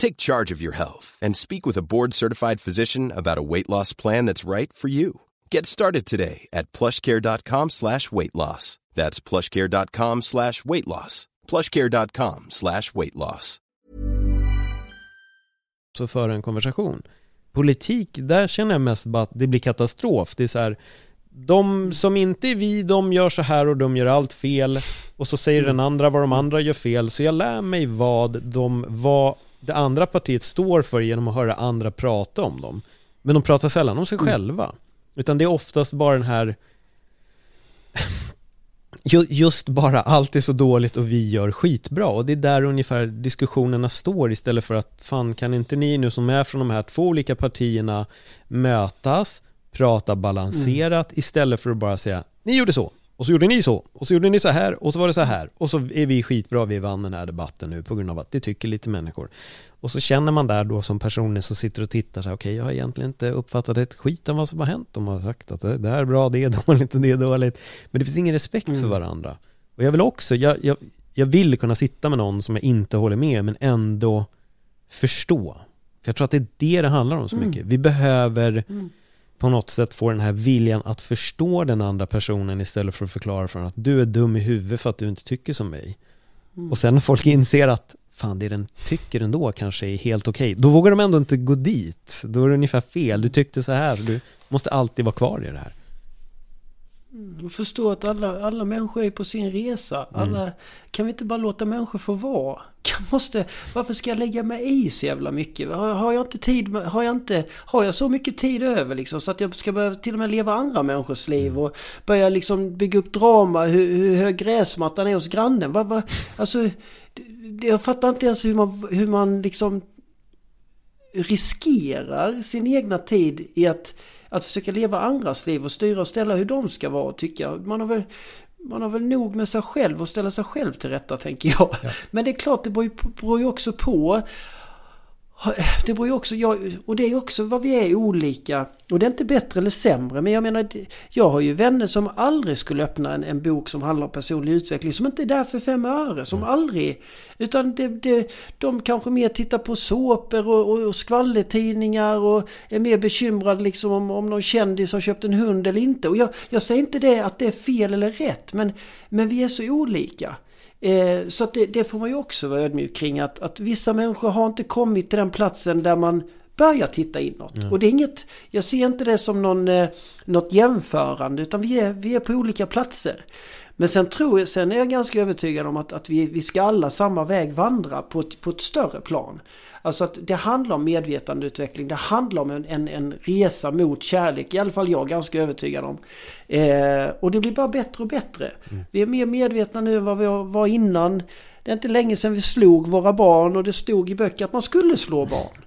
Take charge of your health and speak with a board certified physician about a weight loss plan that's right for you. Get started today at plushcare.com slash weight loss. That's plushcare.com slash weight loss. Plushcare.com slash weight loss. Så för en konversation. Politik, där känner jag mest bara att det blir katastrof. Det är så här, de som inte är vi, de gör så här och de gör allt fel. Och så säger den andra vad de andra gör fel. Så jag lär mig vad de, vad det andra partiet står för genom att höra andra prata om dem. Men de pratar sällan om sig mm. själva. Utan det är oftast bara den här Just bara allt är så dåligt och vi gör skitbra och det är där ungefär diskussionerna står istället för att fan kan inte ni nu som är från de här två olika partierna mötas, prata balanserat mm. istället för att bara säga ni gjorde så, och så gjorde ni så, och så gjorde ni så här, och så var det så här. Och så är vi skitbra, vi vann den här debatten nu på grund av att det tycker lite människor. Och så känner man där då som personer som sitter och tittar så här, okej, okay, jag har egentligen inte uppfattat ett skit om vad som har hänt. De har sagt att det här är bra, det är dåligt och det är dåligt. Men det finns ingen respekt mm. för varandra. Och jag vill också, jag, jag, jag vill kunna sitta med någon som jag inte håller med, men ändå förstå. För jag tror att det är det det handlar om så mm. mycket. Vi behöver mm på något sätt få den här viljan att förstå den andra personen istället för att förklara för att du är dum i huvudet för att du inte tycker som mig. Mm. Och sen när folk inser att fan det den tycker ändå kanske är helt okej, okay, då vågar de ändå inte gå dit. Då är det ungefär fel, du tyckte så här, du måste alltid vara kvar i det här. Mm, och förstå att alla, alla människor är på sin resa. Mm. Alla, mm. Kan vi inte bara låta människor få vara? Kan, måste, varför ska jag lägga mig i så jävla mycket? Har, har, jag inte tid, har jag inte, har jag så mycket tid över liksom så att jag ska börja till och med leva andra människors liv mm. och börja liksom bygga upp drama, hur, hur hög gräsmattan är hos grannen. Va, va, alltså, jag fattar inte ens hur man, hur man liksom riskerar sin egna tid i att att försöka leva andras liv och styra och ställa hur de ska vara och tycka. Man har väl, man har väl nog med sig själv och ställa sig själv till rätta tänker jag. Ja. Men det är klart det beror ju, beror ju också på det beror ju också, jag, och det är också vad vi är olika. Och det är inte bättre eller sämre. Men jag menar, jag har ju vänner som aldrig skulle öppna en, en bok som handlar om personlig utveckling. Som inte är där för fem öre. Som mm. aldrig. Utan det, det, de kanske mer tittar på såpor och, och, och skvallertidningar. Och är mer bekymrade liksom om, om någon kändis har köpt en hund eller inte. Och jag, jag säger inte det att det är fel eller rätt. Men, men vi är så olika. Eh, så det, det, får man ju också vara ödmjuk kring att, att vissa människor har inte kommit till den platsen där man börjar titta inåt. Ja. Och det är inget, jag ser inte det som någon, eh, något jämförande utan vi är, vi är på olika platser. Men sen tror jag, sen är jag ganska övertygad om att, att vi, vi ska alla samma väg vandra på ett, på ett större plan. Alltså att det handlar om medvetandeutveckling. Det handlar om en, en, en resa mot kärlek. I alla fall jag ganska övertygad om. Eh, och det blir bara bättre och bättre. Mm. Vi är mer medvetna nu än vad vi var innan. Det är inte länge sedan vi slog våra barn och det stod i böcker att man skulle slå barn.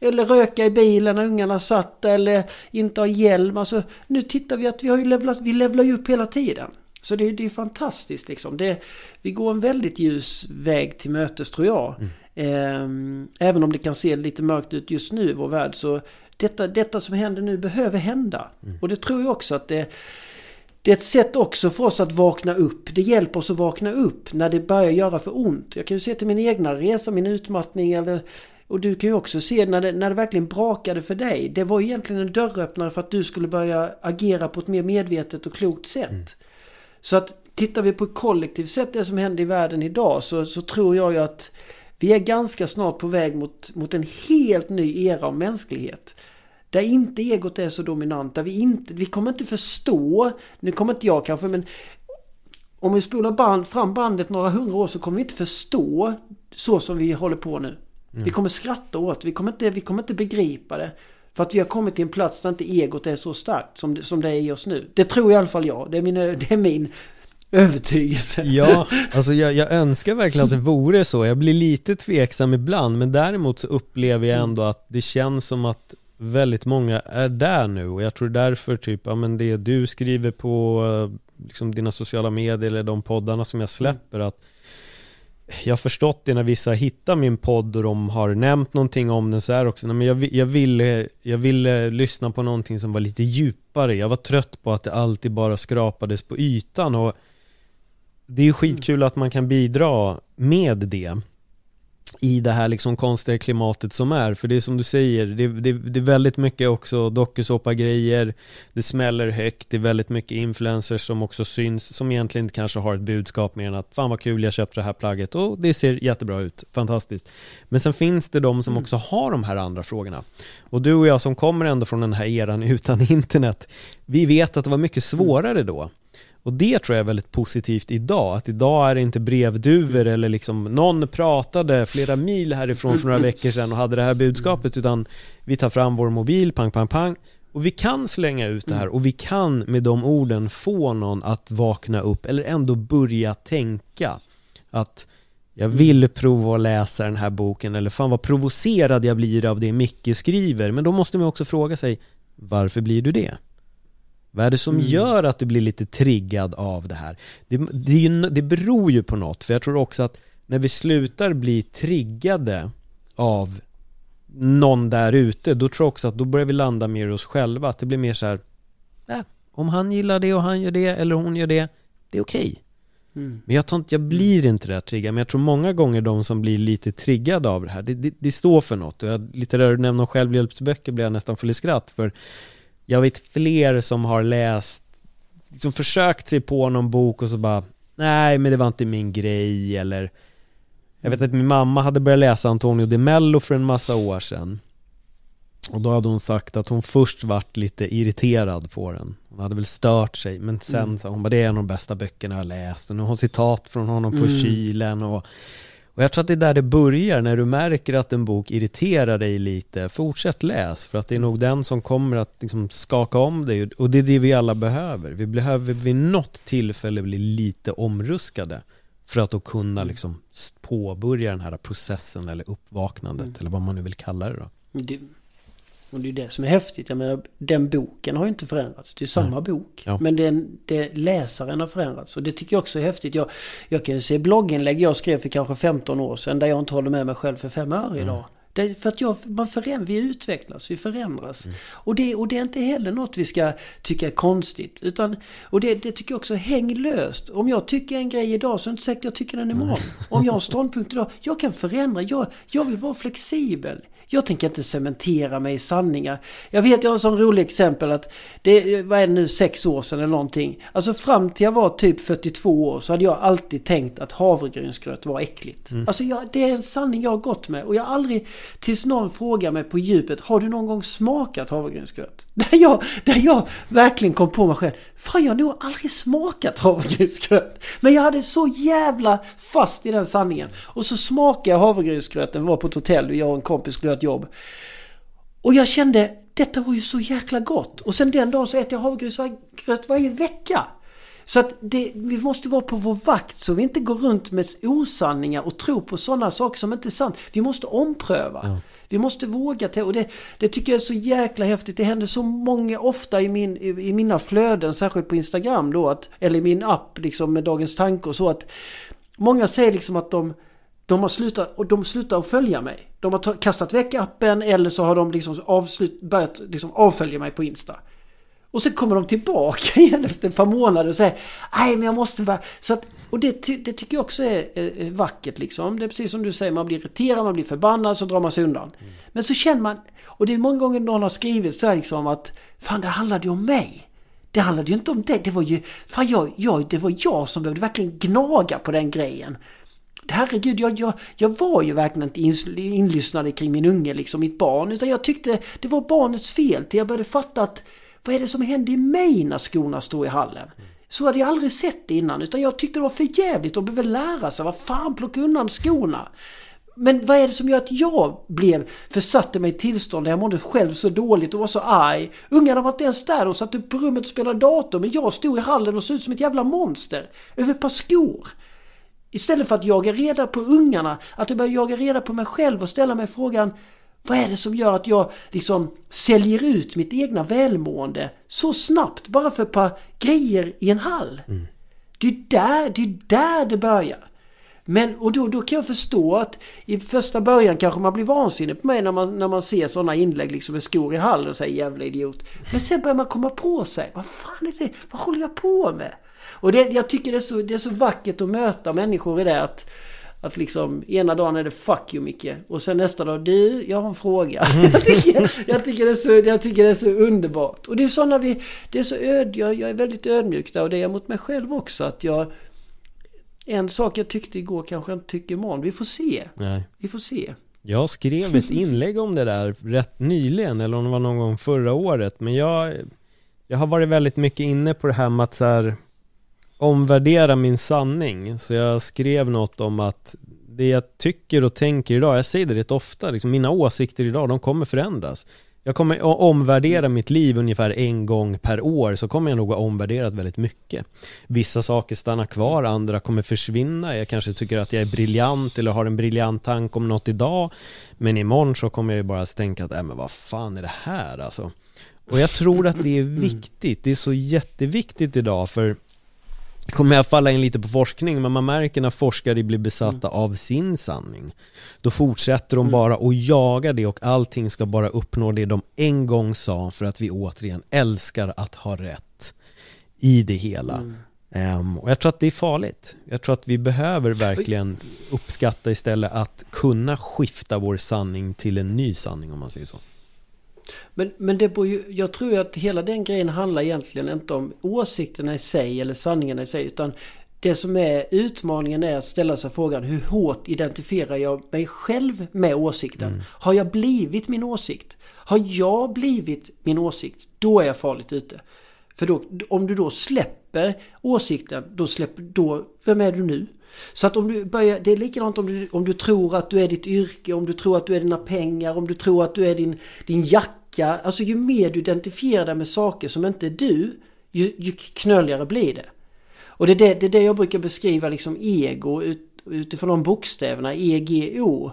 Eller röka i bilen när ungarna satt eller inte ha hjälm. Alltså, nu tittar vi att vi har ju levlat, vi levlar ju upp hela tiden. Så det, det är fantastiskt liksom. Det, vi går en väldigt ljus väg till mötes tror jag. Mm. Eh, även om det kan se lite mörkt ut just nu i vår värld så detta, detta som händer nu behöver hända. Mm. Och det tror jag också att det det är ett sätt också för oss att vakna upp. Det hjälper oss att vakna upp när det börjar göra för ont. Jag kan ju se till min egna resa, min utmattning eller och du kan ju också se när det, när det verkligen brakade för dig. Det var egentligen en dörröppnare för att du skulle börja agera på ett mer medvetet och klokt sätt. Mm. Så att tittar vi på kollektivt sätt det som händer i världen idag så, så tror jag ju att vi är ganska snart på väg mot, mot en helt ny era av mänsklighet. Där inte egot är så dominant, där vi inte, vi kommer inte förstå, nu kommer inte jag kanske men om vi spolar band, fram bandet några hundra år så kommer vi inte förstå så som vi håller på nu. Mm. Vi kommer skratta åt vi kommer, inte, vi kommer inte begripa det. För att vi har kommit till en plats där inte egot är så starkt som, som det är oss nu. Det tror i alla fall jag. Det är min, det är min övertygelse. Ja, alltså jag, jag, önskar verkligen att det vore så. Jag blir lite tveksam ibland, men däremot så upplever jag ändå att det känns som att väldigt många är där nu och jag tror därför typ, ja men det du skriver på liksom dina sociala medier eller de poddarna som jag släpper att jag har förstått det när vissa har hittat min podd och de har nämnt någonting om den så här också. men jag, jag, ville, jag ville lyssna på någonting som var lite djupare. Jag var trött på att det alltid bara skrapades på ytan och det är ju skitkul att man kan bidra med det i det här liksom konstiga klimatet som är. För det är som du säger, det, det, det är väldigt mycket också dokusåpa-grejer, det smäller högt, det är väldigt mycket influencers som också syns, som egentligen kanske har ett budskap mer än att fan vad kul, jag köpte det här plagget och det ser jättebra ut, fantastiskt. Men sen finns det de som mm. också har de här andra frågorna. Och du och jag som kommer ändå från den här eran utan internet, vi vet att det var mycket svårare då. Och det tror jag är väldigt positivt idag, att idag är det inte brevduvor eller liksom någon pratade flera mil härifrån för några veckor sedan och hade det här budskapet utan vi tar fram vår mobil, pang pang pang. Och vi kan slänga ut det här och vi kan med de orden få någon att vakna upp eller ändå börja tänka att jag vill prova att läsa den här boken eller fan vad provocerad jag blir av det Micke skriver. Men då måste man också fråga sig varför blir du det? Vad är det som mm. gör att du blir lite triggad av det här? Det, det, det beror ju på något, för jag tror också att när vi slutar bli triggade av någon där ute, då tror jag också att då börjar vi landa mer i oss själva, att det blir mer så här, äh, om han gillar det och han gör det, eller hon gör det, det är okej. Okay. Mm. Men jag tror inte, jag blir inte det triggad, men jag tror många gånger de som blir lite triggade av det här, det, det, det står för något. Och jag, lite där du nämner självhjälpsböcker blir jag nästan full i skratt, för jag vet fler som har läst, liksom försökt sig på någon bok och så bara Nej men det var inte min grej eller Jag vet att min mamma hade börjat läsa Antonio de Mello för en massa år sedan Och då hade hon sagt att hon först vart lite irriterad på den Hon hade väl stört sig men sen mm. sa hon bara det är en av de bästa böckerna jag har läst och nu har hon citat från honom på mm. kylen och och jag tror att det är där det börjar, när du märker att en bok irriterar dig lite, fortsätt läs, för att det är nog den som kommer att liksom skaka om dig, och det är det vi alla behöver. Vi behöver vid något tillfälle bli lite omruskade för att då kunna mm. liksom påbörja den här processen eller uppvaknandet, mm. eller vad man nu vill kalla det då. Det, och det är det som är häftigt. Jag menar, den boken har ju inte förändrats. Det är samma Nej. bok. Ja. Men den, det, läsaren har förändrats. Och det tycker jag också är häftigt. Jag, jag kan ju se blogginlägg jag skrev för kanske 15 år sedan där jag inte håller med mig själv för fem öre idag. Mm. Det, för att jag, man föränd, vi utvecklas, vi förändras. Mm. Och, det, och det är inte heller något vi ska tycka är konstigt. Utan, och det, det tycker jag också, häng löst. Om jag tycker en grej idag så är det inte säkert jag tycker den imorgon. Mm. Om jag har en ståndpunkt idag, jag kan förändra. Jag, jag vill vara flexibel. Jag tänker inte cementera mig i sanningar. Jag vet, jag har en sån rolig exempel att det vad är det nu, sex år sedan eller någonting. Alltså fram till jag var typ 42 år så hade jag alltid tänkt att havregrynsgröt var äckligt. Mm. Alltså jag, det är en sanning jag har gått med och jag har aldrig, tills någon frågar mig på djupet, har du någon gång smakat havregrynsgröt? Där jag, där jag verkligen kom på mig själv, fan jag har nog aldrig smakat havregrynsgröt. Men jag hade så jävla fast i den sanningen. Och så smakade jag havregrynsgröten, var på ett hotell och jag och en kompis skulle ett jobb. Och jag kände, detta var ju så jäkla gott. Och sen den dagen så äter jag havregrynsgröt varje vecka. Så att det, vi måste vara på vår vakt så vi inte går runt med osanningar och tror på sådana saker som inte är sant. Vi måste ompröva. Ja. Vi måste våga ta, och det, det tycker jag är så jäkla häftigt. Det händer så många ofta i, min, i, i mina flöden, särskilt på Instagram då, att, eller i min app liksom med Dagens Tanke och så att Många säger liksom att de de har slutat, och de slutar att följa mig. De har kastat väck appen eller så har de liksom avslut, börjat liksom avfölja mig på Insta. Och så kommer de tillbaka igen efter ett par månader och säger Nej men jag måste vara... Så att, och det, det tycker jag också är, är, vackert liksom. Det är precis som du säger, man blir irriterad, man blir förbannad, så drar man sig undan. Mm. Men så känner man, och det är många gånger någon har skrivit så här liksom att Fan det handlade ju om mig. Det handlade ju inte om det. Det var ju, fan jag, jag, det var jag som behövde verkligen gnaga på den grejen. Herregud, jag, jag, jag var ju verkligen inte inlyssnad kring min unge, liksom mitt barn. Utan jag tyckte det var barnets fel till jag började fatta att vad är det som händer i mig när skorna står i hallen? Så hade jag aldrig sett det innan utan jag tyckte det var för jävligt att behöva lära sig vad fan plocka undan skorna. Men vad är det som gör att jag blev försatte mig i tillstånd där jag mådde själv så dåligt och var så arg? Ungarna var inte ens där och satt upp på rummet och spelade dator men jag stod i hallen och såg ut som ett jävla monster. Över ett par skor. Istället för att jaga reda på ungarna, att jag börjar jaga reda på mig själv och ställa mig frågan vad är det som gör att jag liksom säljer ut mitt egna välmående så snabbt bara för ett par grejer i en hall? Mm. Det är där det, är där det börjar. Men, och då, då kan jag förstå att i första början kanske man blir vansinnig på mig när man, när man ser sådana inlägg liksom med skor i hallen och säger jävla idiot. Men sen börjar man komma på sig. Vad fan är det? Vad håller jag på med? Och det, jag tycker det är, så, det är så vackert att möta människor i det att att liksom ena dagen är det 'fuck you Micke' och sen nästa dag 'du, jag har en fråga' mm. jag, tycker, jag, tycker det är så, jag tycker det är så underbart. Och det är sådana vi... Det är så öd, jag, jag är väldigt ödmjuk där och det är jag mot mig själv också att jag... En sak jag tyckte igår kanske jag inte tycker imorgon. Vi får se. Nej. Vi får se. Jag skrev ett inlägg om det där rätt nyligen eller om det var någon gång förra året men jag Jag har varit väldigt mycket inne på det här med att så här, omvärdera min sanning. Så jag skrev något om att det jag tycker och tänker idag, jag säger det rätt ofta, liksom, mina åsikter idag, de kommer förändras. Jag kommer att omvärdera mitt liv ungefär en gång per år så kommer jag nog ha omvärderat väldigt mycket. Vissa saker stannar kvar, andra kommer försvinna. Jag kanske tycker att jag är briljant eller har en briljant tanke om något idag. Men imorgon så kommer jag ju bara tänka att, äh, men vad fan är det här alltså? Och jag tror att det är viktigt, det är så jätteviktigt idag för kommer jag falla in lite på forskning, men man märker när forskare blir besatta mm. av sin sanning. Då fortsätter de mm. bara att jaga det och allting ska bara uppnå det de en gång sa för att vi återigen älskar att ha rätt i det hela. Mm. Um, och jag tror att det är farligt. Jag tror att vi behöver verkligen uppskatta istället att kunna skifta vår sanning till en ny sanning om man säger så. Men, men det ju, jag tror att hela den grejen handlar egentligen inte om åsikterna i sig eller sanningarna i sig. Utan det som är utmaningen är att ställa sig frågan hur hårt identifierar jag mig själv med åsikten? Mm. Har jag blivit min åsikt? Har jag blivit min åsikt? Då är jag farligt ute. För då, om du då släpper åsikten, då släpper, då, vem är du nu? Så att om du börjar, det är likadant om du, om du tror att du är ditt yrke, om du tror att du är dina pengar, om du tror att du är din, din jacka. Alltså ju mer du identifierar dig med saker som inte är du, ju, ju knöligare blir det. Och det är det, det är det jag brukar beskriva liksom ego ut, utifrån de bokstäverna, EGO.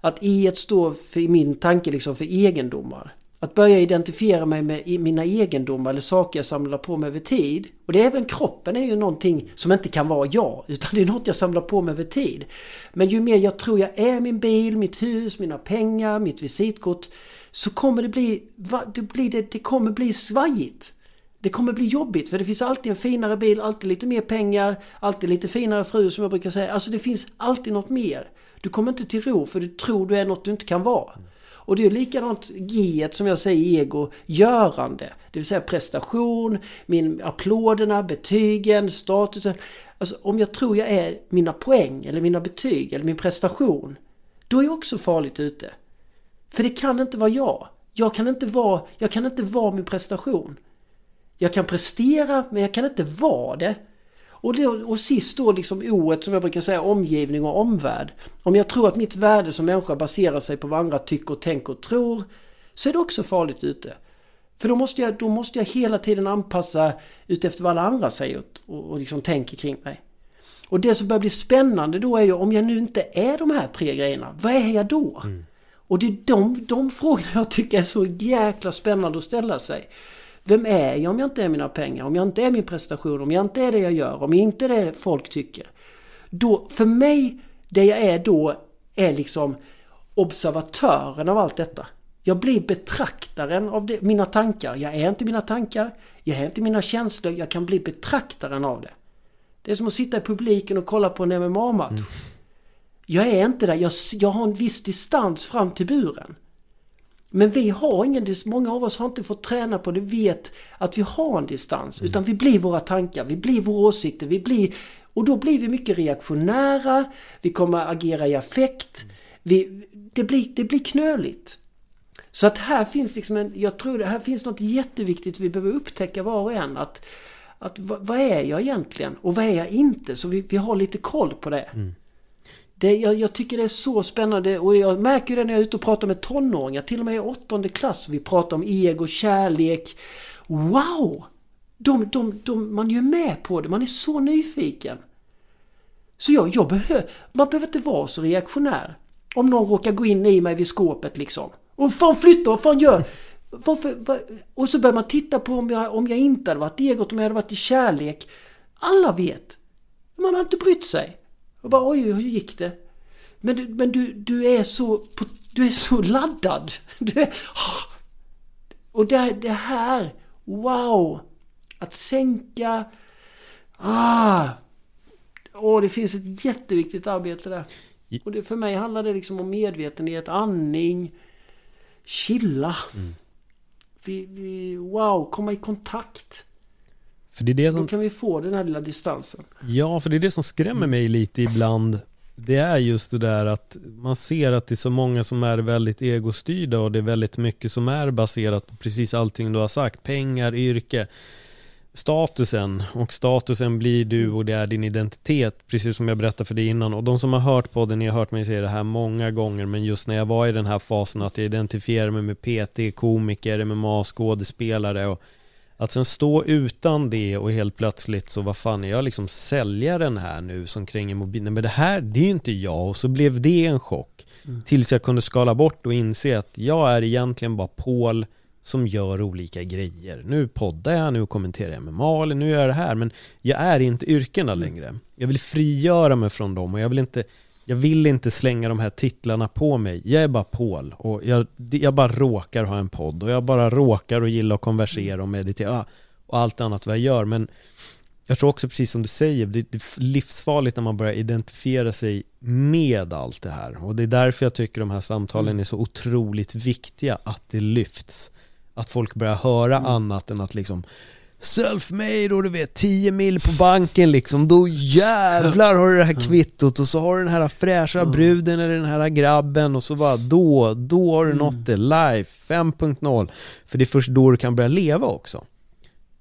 Att E står för, i min tanke liksom för egendomar. Att börja identifiera mig med mina egendomar eller saker jag samlar på mig över tid. Och det är även kroppen är ju någonting som inte kan vara jag. Utan det är något jag samlar på mig över tid. Men ju mer jag tror jag är min bil, mitt hus, mina pengar, mitt visitkort. Så kommer det bli, det, blir det, det kommer bli svajigt. Det kommer bli jobbigt för det finns alltid en finare bil, alltid lite mer pengar, alltid lite finare fru som jag brukar säga. Alltså det finns alltid något mer. Du kommer inte till ro för du tror du är något du inte kan vara. Och det är likadant G som jag säger ego, görande. Det vill säga prestation, min applåderna, betygen, statusen. Alltså om jag tror jag är mina poäng eller mina betyg eller min prestation. Då är jag också farligt ute. För det kan inte vara jag. Jag kan inte vara, jag kan inte vara min prestation. Jag kan prestera men jag kan inte vara det. Och, då, och sist då liksom O som jag brukar säga omgivning och omvärld. Om jag tror att mitt värde som människa baserar sig på vad andra tycker, tänker och tror så är det också farligt ute. För då måste jag, då måste jag hela tiden anpassa utefter vad alla andra säger och, och liksom tänker kring mig. Och det som börjar bli spännande då är ju om jag nu inte är de här tre grejerna, vad är jag då? Mm. Och det är de, de frågorna jag tycker är så jäkla spännande att ställa sig. Vem är jag om jag inte är mina pengar? Om jag inte är min prestation? Om jag inte är det jag gör? Om jag inte är det folk tycker? Då, för mig, det jag är då är liksom observatören av allt detta. Jag blir betraktaren av det, mina tankar. Jag är inte mina tankar. Jag är inte mina känslor. Jag kan bli betraktaren av det. Det är som att sitta i publiken och kolla på en MMA-match. Mm. Jag är inte där. Jag, jag har en viss distans fram till buren. Men vi har ingen distans. Många av oss har inte fått träna på det. Vet att vi har en distans. Mm. Utan vi blir våra tankar. Vi blir våra åsikter. Vi blir... Och då blir vi mycket reaktionära. Vi kommer agera i affekt. Vi, det, blir, det blir knöligt. Så att här finns liksom en... Jag tror det här finns något jätteviktigt vi behöver upptäcka var och en. Att, att vad, vad är jag egentligen? Och vad är jag inte? Så vi, vi har lite koll på det. Mm. Det, jag, jag, tycker det är så spännande och jag märker det när jag är ute och pratar med tonåringar, till och med i åttonde klass. Vi pratar om ego, kärlek. Wow! De, de, de, man är ju med på det, man är så nyfiken. Så jag, jag behöver, man behöver inte vara så reaktionär. Om någon råkar gå in i mig vid skåpet liksom. Och fan flytta, vad fan gör? Varför, var, och så börjar man titta på om jag, om jag inte hade varit egot, om jag hade varit i kärlek. Alla vet. Man har inte brytt sig. Och bara oj, hur gick det? Men, du, men du, du, är så, du är så laddad. Är, och det, det här, wow! Att sänka... Ah! Åh, det finns ett jätteviktigt arbete där. Och det, för mig handlar det liksom om medvetenhet, andning, chilla. Mm. Vi, vi, wow, komma i kontakt. För det är det som... Då kan vi få den här lilla distansen. Ja, för det är det som skrämmer mig lite ibland. Det är just det där att man ser att det är så många som är väldigt egostyrda och det är väldigt mycket som är baserat på precis allting du har sagt. Pengar, yrke, statusen och statusen blir du och det är din identitet, precis som jag berättade för dig innan. Och de som har hört podden, ni har hört mig säga det här många gånger, men just när jag var i den här fasen att jag identifierar mig med PT, komiker, MMA, skådespelare och att sen stå utan det och helt plötsligt så vad fan är jag liksom säljaren här nu som kränger mobilen? Men det här, det är ju inte jag och så blev det en chock. Mm. Tills jag kunde skala bort och inse att jag är egentligen bara Paul som gör olika grejer. Nu poddar jag, nu kommenterar jag MMA eller nu gör jag det här men jag är inte yrkena mm. längre. Jag vill frigöra mig från dem och jag vill inte jag vill inte slänga de här titlarna på mig. Jag är bara Paul och jag, jag bara råkar ha en podd och jag bara råkar och gilla att konversera och meditera och allt annat vad jag gör. Men jag tror också precis som du säger, det är livsfarligt när man börjar identifiera sig med allt det här. Och det är därför jag tycker de här samtalen mm. är så otroligt viktiga, att det lyfts. Att folk börjar höra mm. annat än att liksom self-made och du vet 10 mil på banken liksom, då jävlar har du det här kvittot och så har du den här fräscha bruden eller den här grabben och så bara då, då har du mm. nått det, life. 5.0 För det är först då du kan börja leva också.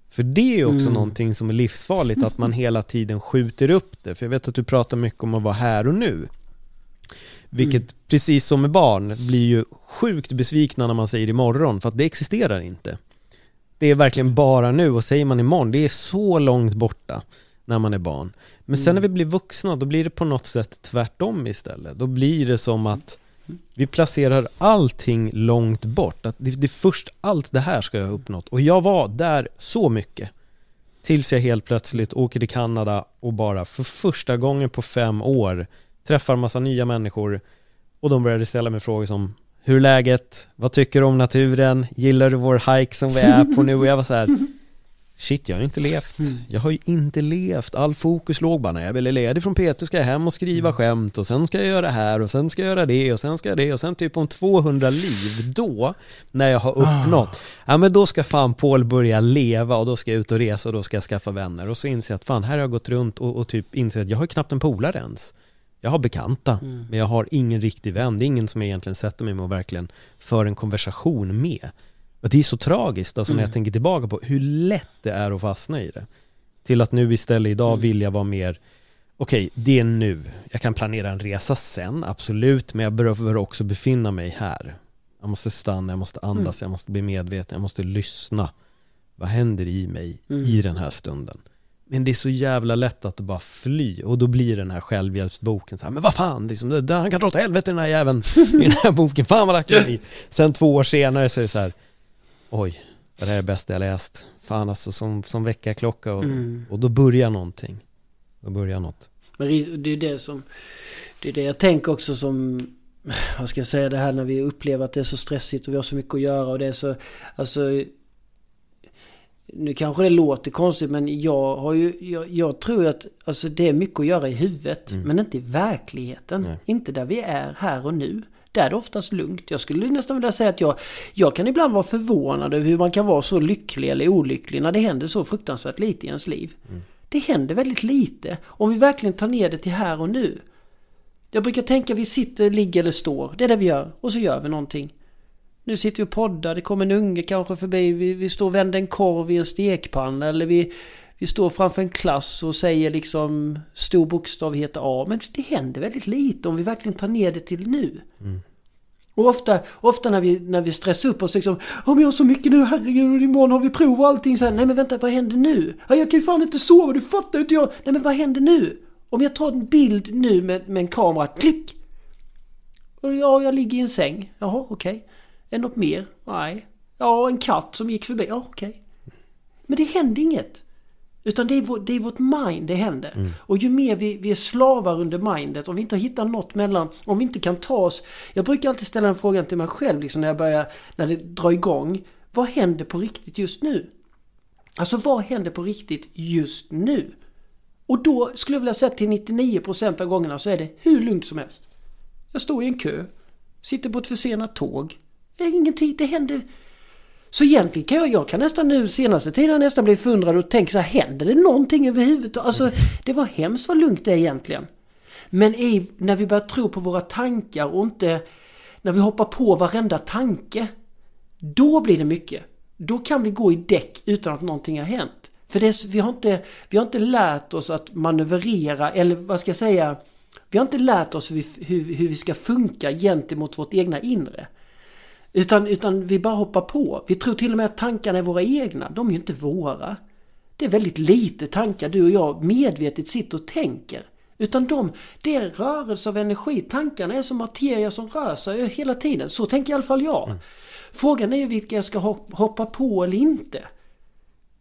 För det är också mm. någonting som är livsfarligt, att man hela tiden skjuter upp det. För jag vet att du pratar mycket om att vara här och nu. Vilket, mm. precis som med barn, blir ju sjukt besvikna när man säger imorgon, för att det existerar inte det är verkligen bara nu och säger man imorgon, det är så långt borta när man är barn. Men sen när vi blir vuxna, då blir det på något sätt tvärtom istället. Då blir det som att vi placerar allting långt bort. Att det, det är först allt det här ska jag ha uppnått. Och jag var där så mycket. Tills jag helt plötsligt åker till Kanada och bara för första gången på fem år träffar massa nya människor och de började ställa mig frågor som hur är läget? Vad tycker du om naturen? Gillar du vår hike som vi är på nu? Och jag var så här, Shit, jag har ju inte levt. Mm. Jag har ju inte levt. All fokus låg bara när jag blev ledig från Peter ska jag hem och skriva mm. skämt och sen ska jag göra det här och sen ska jag göra det och sen ska jag det och sen typ om 200 liv då, när jag har uppnått, ah. ja men då ska fan Paul börja leva och då ska jag ut och resa och då ska jag skaffa vänner och så inser jag att fan här har jag gått runt och, och typ inser att jag har knappt en polare ens. Jag har bekanta, mm. men jag har ingen riktig vän. Det är ingen som jag egentligen sätter mig med och verkligen för en konversation med. Och det är så tragiskt, alltså mm. när jag mm. tänker tillbaka på hur lätt det är att fastna i det. Till att nu istället idag mm. vill jag vara mer, okej, okay, det är nu. Jag kan planera en resa sen, absolut, men jag behöver också befinna mig här. Jag måste stanna, jag måste andas, mm. jag måste bli medveten, jag måste lyssna. Vad händer i mig i mm. den här stunden? Men det är så jävla lätt att bara fly och då blir den här självhjälpsboken så här, men vad fan, liksom, det, han kan dra åt helvete den här jäveln i den här boken, fan vad lack i. Sen två år senare så är det så här, oj, det här är det bästa jag läst. Fan alltså som, som väckarklocka och, mm. och då börjar någonting. Då börjar något. Men det är det som, det är det jag tänker också som vad ska jag säga, det här när vi upplever att det är så stressigt och vi har så mycket att göra och det är så, alltså nu kanske det låter konstigt men jag har ju, jag, jag tror att alltså det är mycket att göra i huvudet mm. men inte i verkligheten. Nej. Inte där vi är här och nu. Där är det oftast lugnt. Jag skulle nästan vilja säga att jag, jag kan ibland vara förvånad över hur man kan vara så lycklig eller olycklig när det händer så fruktansvärt lite i ens liv. Mm. Det händer väldigt lite om vi verkligen tar ner det till här och nu. Jag brukar tänka vi sitter, ligger eller står. Det är det vi gör. Och så gör vi någonting. Nu sitter vi och poddar, det kommer en unge kanske förbi, vi, vi står och vänder en korv i en stekpanna eller vi, vi står framför en klass och säger liksom stor bokstav heter A. Men det händer väldigt lite om vi verkligen tar ner det till nu. Mm. Och ofta, ofta när, vi, när vi stressar upp oss liksom Om jag har så mycket nu, herregud, och imorgon har vi prov och allting så här, Nej men vänta, vad händer nu? Ja, jag kan ju fan inte sova, du fattar inte jag. Nej men vad händer nu? Om jag tar en bild nu med, med en kamera, klick! Och ja, jag ligger i en säng. Jaha, okej. Okay. Är något mer? Nej. Ja, en katt som gick förbi. Ja, okej. Okay. Men det händer inget. Utan det är, vår, det är vårt mind det händer. Mm. Och ju mer vi, vi är slavar under mindet, om vi inte hittar något mellan, om vi inte kan ta oss... Jag brukar alltid ställa en fråga till mig själv liksom när jag börjar, när det drar igång. Vad händer på riktigt just nu? Alltså vad händer på riktigt just nu? Och då skulle jag vilja säga till 99% av gångerna så är det hur lugnt som helst. Jag står i en kö, sitter på ett försenat tåg, ingenting, det händer... Så egentligen kan jag, jag kan nästan nu senaste tiden nästan bli förundrad och tänka så här, händer det någonting överhuvudtaget? Alltså det var hemskt vad lugnt det är egentligen. Men i, när vi börjar tro på våra tankar och inte... När vi hoppar på varenda tanke. Då blir det mycket. Då kan vi gå i däck utan att någonting har hänt. För det, vi, har inte, vi har inte lärt oss att manövrera, eller vad ska jag säga? Vi har inte lärt oss hur vi, hur, hur vi ska funka gentemot vårt egna inre. Utan, utan vi bara hoppar på. Vi tror till och med att tankarna är våra egna. De är ju inte våra. Det är väldigt lite tankar du och jag medvetet sitter och tänker. Utan de, det är rörelse av energi. Tankarna är som materia som rör sig hela tiden. Så tänker i alla fall jag. Mm. Frågan är ju vilka jag ska hoppa på eller inte.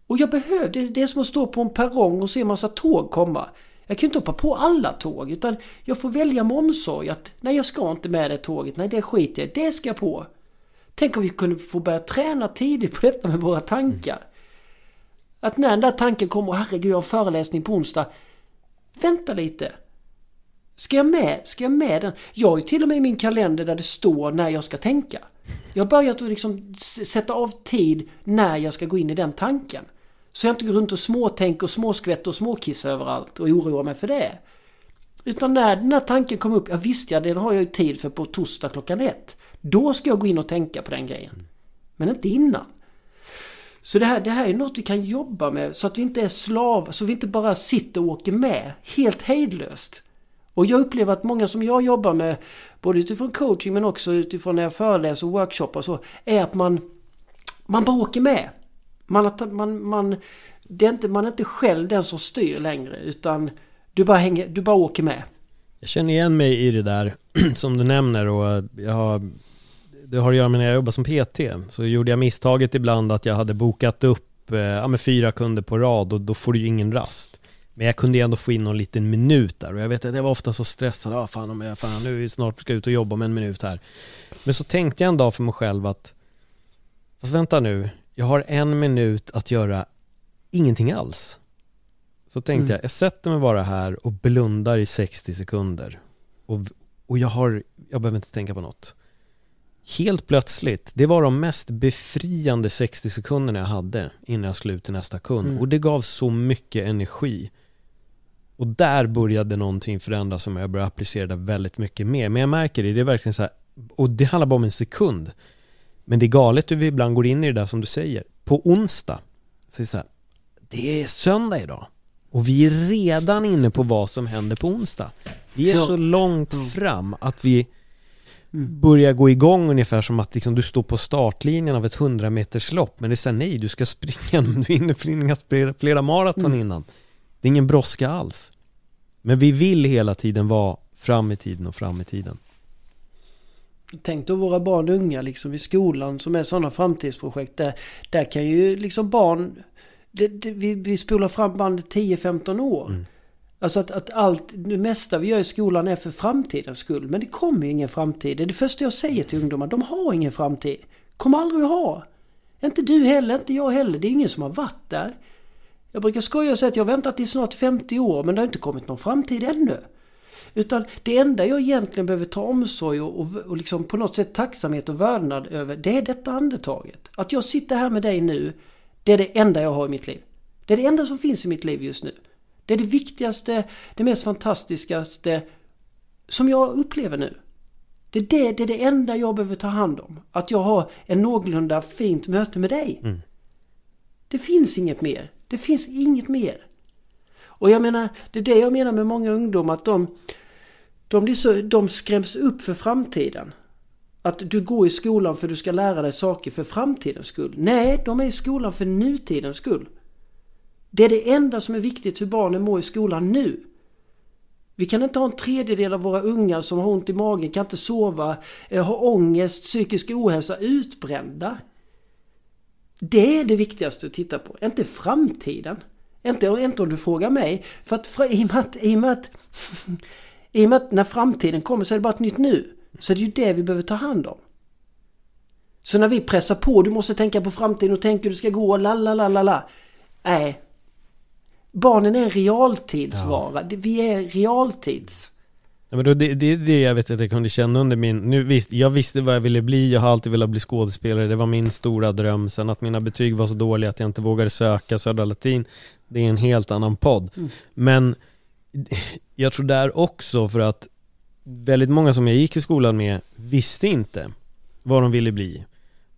Och jag behöver, det är som att stå på en perrong och se en massa tåg komma. Jag kan ju inte hoppa på alla tåg utan jag får välja med omsorg att nej jag ska inte med det tåget, nej det skiter jag det ska jag på. Tänk om vi kunde få börja träna tidigt på detta med våra tankar. Att när den där tanken kommer, herregud jag har föreläsning på onsdag. Vänta lite. Ska jag med? Ska jag med den? Jag har ju till och med i min kalender där det står när jag ska tänka. Jag har börjat att liksom sätta av tid när jag ska gå in i den tanken. Så jag inte går runt och småtänker och småskvätter och småkissar överallt och oroar mig för det. Utan när den här tanken kom upp, ja visst ja, den har jag ju tid för på torsdag klockan ett. Då ska jag gå in och tänka på den grejen. Men inte innan. Så det här, det här är något vi kan jobba med så att vi inte är slav, så vi inte bara sitter och åker med helt hejdlöst. Och jag upplever att många som jag jobbar med, både utifrån coaching men också utifrån när jag föreläser och workshoppar så, är att man, man bara åker med. Man, man, man, det är inte, man är inte själv den som styr längre utan du bara, hänger, du bara åker med. Jag känner igen mig i det där som du nämner och jag har det har att göra med när jag jobbade som PT. Så gjorde jag misstaget ibland att jag hade bokat upp eh, ja, med fyra kunder på rad och då får du ju ingen rast. Men jag kunde ändå få in någon liten minut där och jag vet att jag var ofta så stressad. Ah, fan, om jag, fan, nu snart ska jag ut och jobba med en minut här. Men så tänkte jag en dag för mig själv att Fast vänta nu, jag har en minut att göra ingenting alls. Så tänkte mm. jag, jag sätter mig bara här och blundar i 60 sekunder. Och, och jag har, jag behöver inte tänka på något. Helt plötsligt, det var de mest befriande 60 sekunderna jag hade innan jag skulle ut till nästa kund. Mm. Och det gav så mycket energi. Och där började någonting förändras som jag började applicera det väldigt mycket mer. Men jag märker det, det är verkligen så här, och det handlar bara om en sekund. Men det är galet hur vi ibland går in i det där som du säger. På onsdag, så är det så här, det är söndag idag. Och vi är redan inne på vad som händer på onsdag. Vi är så långt fram att vi mm. börjar gå igång ungefär som att liksom du står på startlinjen av ett 100 meters lopp men det såhär nej, du ska springa, du hinner springa flera maraton mm. innan. Det är ingen brådska alls. Men vi vill hela tiden vara fram i tiden och fram i tiden. Tänk då våra barn och unga liksom i skolan som är sådana framtidsprojekt. Där, där kan ju liksom barn... Det, det, vi, vi spolar fram bandet 10-15 år. Mm. Alltså att, att allt, det mesta vi gör i skolan är för framtidens skull. Men det kommer ju ingen framtid. Det är det första jag säger till ungdomar. De har ingen framtid. Kommer aldrig att ha. Inte du heller, inte jag heller. Det är ingen som har varit där. Jag brukar skoja och säga att jag har väntat i snart 50 år men det har inte kommit någon framtid ännu. Utan det enda jag egentligen behöver ta omsorg och, och, och liksom på något sätt tacksamhet och vördnad över det är detta andetaget. Att jag sitter här med dig nu, det är det enda jag har i mitt liv. Det är det enda som finns i mitt liv just nu. Det är det viktigaste, det mest fantastiskaste som jag upplever nu. Det är det, det är det enda jag behöver ta hand om. Att jag har en någorlunda fint möte med dig. Mm. Det finns inget mer. Det finns inget mer. Och jag menar, det är det jag menar med många ungdomar att de, de, så, de skräms upp för framtiden. Att du går i skolan för att du ska lära dig saker för framtidens skull. Nej, de är i skolan för nutidens skull. Det är det enda som är viktigt hur barnen mår i skolan nu. Vi kan inte ha en tredjedel av våra unga som har ont i magen, kan inte sova, eh, har ångest, psykisk ohälsa, utbrända. Det är det viktigaste att titta på, inte framtiden. Inte, inte om du frågar mig. För att, för, i, och med att, i, och med att, I och med att när framtiden kommer så är det bara ett nytt nu. Så är det ju det vi behöver ta hand om. Så när vi pressar på, du måste tänka på framtiden och tänka hur det ska gå, la la la la la. Nej. Barnen är en realtidsvara. Ja. Vi är realtids. Ja, men då, det, det är det jag vet att jag kunde känna under min, nu visst, jag visste vad jag ville bli, jag har alltid velat bli skådespelare, det var min stora dröm. Sen att mina betyg var så dåliga att jag inte vågade söka Södra Latin, det är en helt annan podd. Mm. Men jag tror där också för att väldigt många som jag gick i skolan med visste inte vad de ville bli.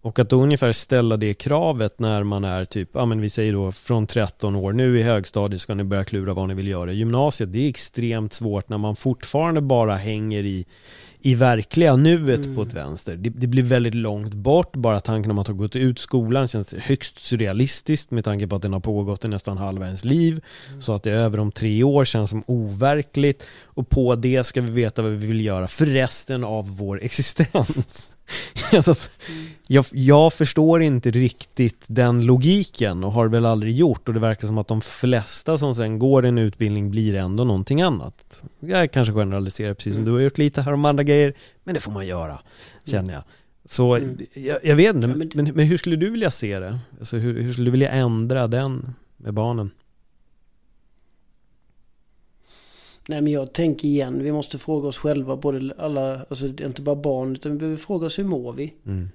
Och att då ungefär ställa det kravet när man är typ, ja men vi säger då från 13 år, nu i högstadiet ska ni börja klura vad ni vill göra. Gymnasiet, det är extremt svårt när man fortfarande bara hänger i i verkliga nuet mm. på ett vänster. Det, det, blir väldigt långt bort, bara tanken om att ha gått ut skolan känns högst surrealistiskt med tanke på att den har pågått i nästan halva ens liv. Mm. Så att det är över om tre år känns som overkligt och på det ska vi veta vad vi vill göra för resten av vår existens. jag, jag förstår inte riktigt den logiken och har väl aldrig gjort och det verkar som att de flesta som sen går en utbildning blir ändå någonting annat. Jag kanske generaliserar precis som mm. du har gjort lite här om andra grejer, men det får man göra, känner jag. Så mm. jag, jag, vet inte, men, men, hur skulle du vilja se det? Alltså hur, hur skulle du vilja ändra den med barnen? Nej men jag tänker igen, vi måste fråga oss själva, både alla, alltså inte bara barn, utan vi behöver fråga oss hur mår vi? Mm.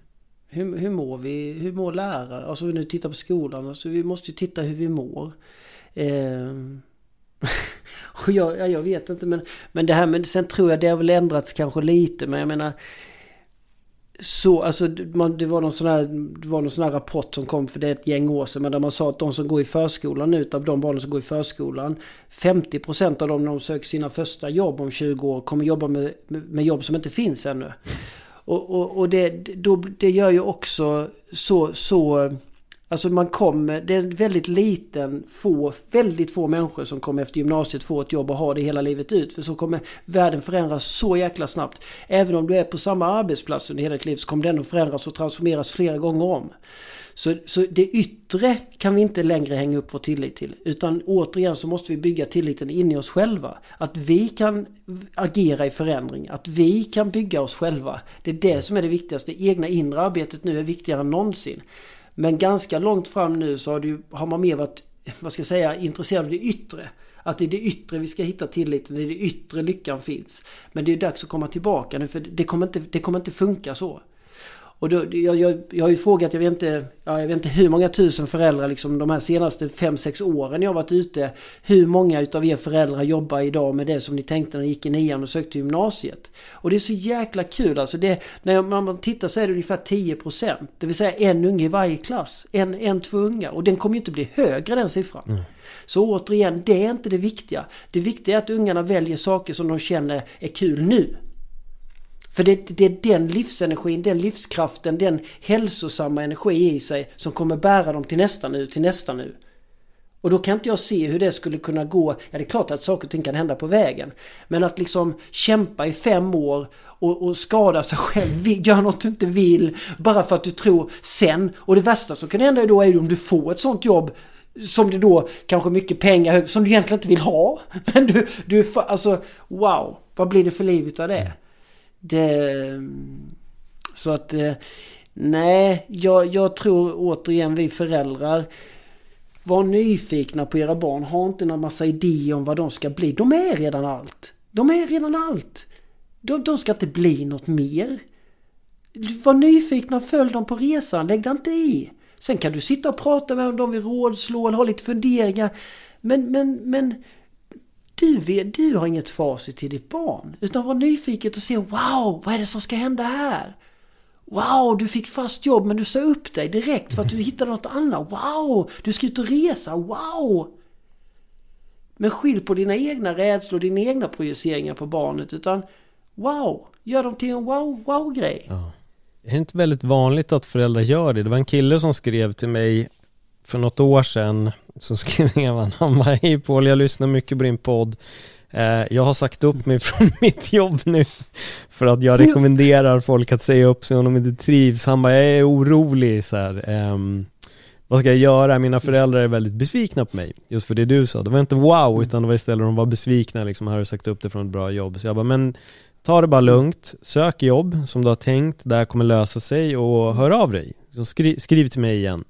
Hur, hur mår vi? Hur mår lärare? Alltså vi nu tittar på skolan, alltså vi måste ju titta hur vi mår. Eh, jag, jag vet inte men, men det här men sen tror jag det har väl ändrats kanske lite men jag menar så, alltså man, det, var någon sån här, det var någon sån här rapport som kom för det ett gäng år sedan. Men där man sa att de som går i förskolan nu, av de barnen som går i förskolan. 50% av dem när de söker sina första jobb om 20 år kommer jobba med, med, med jobb som inte finns ännu. Och, och, och det, då, det gör ju också så, så Alltså man kommer, det är en väldigt liten, få, väldigt få människor som kommer efter gymnasiet få ett jobb och ha det hela livet ut. För så kommer världen förändras så jäkla snabbt. Även om du är på samma arbetsplats under hela ditt liv så kommer den att förändras och transformeras flera gånger om. Så, så det yttre kan vi inte längre hänga upp vår tillit till. Utan återigen så måste vi bygga tilliten in i oss själva. Att vi kan agera i förändring. Att vi kan bygga oss själva. Det är det som är det viktigaste. Det egna inre arbetet nu är viktigare än någonsin. Men ganska långt fram nu så har, du, har man mer varit, vad ska jag säga, intresserad av det yttre. Att det är det yttre vi ska hitta tilliten, det är det yttre lyckan finns. Men det är dags att komma tillbaka nu för det kommer inte, det kommer inte funka så. Och då, jag, jag, jag har ju frågat, jag vet, inte, ja, jag vet inte hur många tusen föräldrar liksom de här senaste 5-6 åren jag har varit ute. Hur många utav er föräldrar jobbar idag med det som ni tänkte när ni gick i nian och sökte gymnasiet? Och det är så jäkla kul alltså. Det, när man tittar så är det ungefär 10%. Det vill säga en unge i varje klass. En, en två unga. Och den kommer ju inte bli högre den siffran. Mm. Så återigen, det är inte det viktiga. Det viktiga är att ungarna väljer saker som de känner är kul nu. För det, det, är den livsenergin, den livskraften, den hälsosamma energi i sig som kommer bära dem till nästa nu, till nästa nu. Och då kan inte jag se hur det skulle kunna gå. Ja, det är klart att saker och ting kan hända på vägen. Men att liksom kämpa i fem år och, och skada sig själv, göra något du inte vill, bara för att du tror sen. Och det värsta som kan hända då är ju om du får ett sånt jobb Som du då kanske mycket pengar som du egentligen inte vill ha. Men du, du alltså wow, vad blir det för liv utav det? Det så att eh, nej, jag, jag tror återigen vi föräldrar var nyfikna på era barn. Ha inte någon massa idéer om vad de ska bli. De är redan allt. De är redan allt. De, de ska inte bli något mer. Var nyfikna följ dem på resan. Lägg dig inte i. Sen kan du sitta och prata med dem, de vill rådslå eller ha lite funderingar. Men, men, men du, vet, du har inget facit till ditt barn. Utan var nyfiken och se wow, vad är det som ska hända här? Wow, du fick fast jobb men du sa upp dig direkt för att du hittade något annat. Wow, du ska ut och resa. Wow! Men skilj på dina egna rädslor och dina egna projiceringar på barnet. Utan wow, gör dem till en wow, wow-grej. Ja. Det är inte väldigt vanligt att föräldrar gör det. Det var en kille som skrev till mig för något år sedan. Så skrev han, han bara, hej Paul, jag lyssnar mycket på din podd. Eh, jag har sagt upp mig från mitt jobb nu för att jag rekommenderar folk att säga upp sig om de inte trivs. Han bara, jag är orolig så här. Um, vad ska jag göra? Mina föräldrar är väldigt besvikna på mig, just för det du sa. Det var inte wow, utan det var istället de var besvikna liksom, har du sagt upp dig från ett bra jobb. Så jag bara, men ta det bara lugnt, sök jobb som du har tänkt, det här kommer lösa sig och hör av dig. Så skri skriv till mig igen.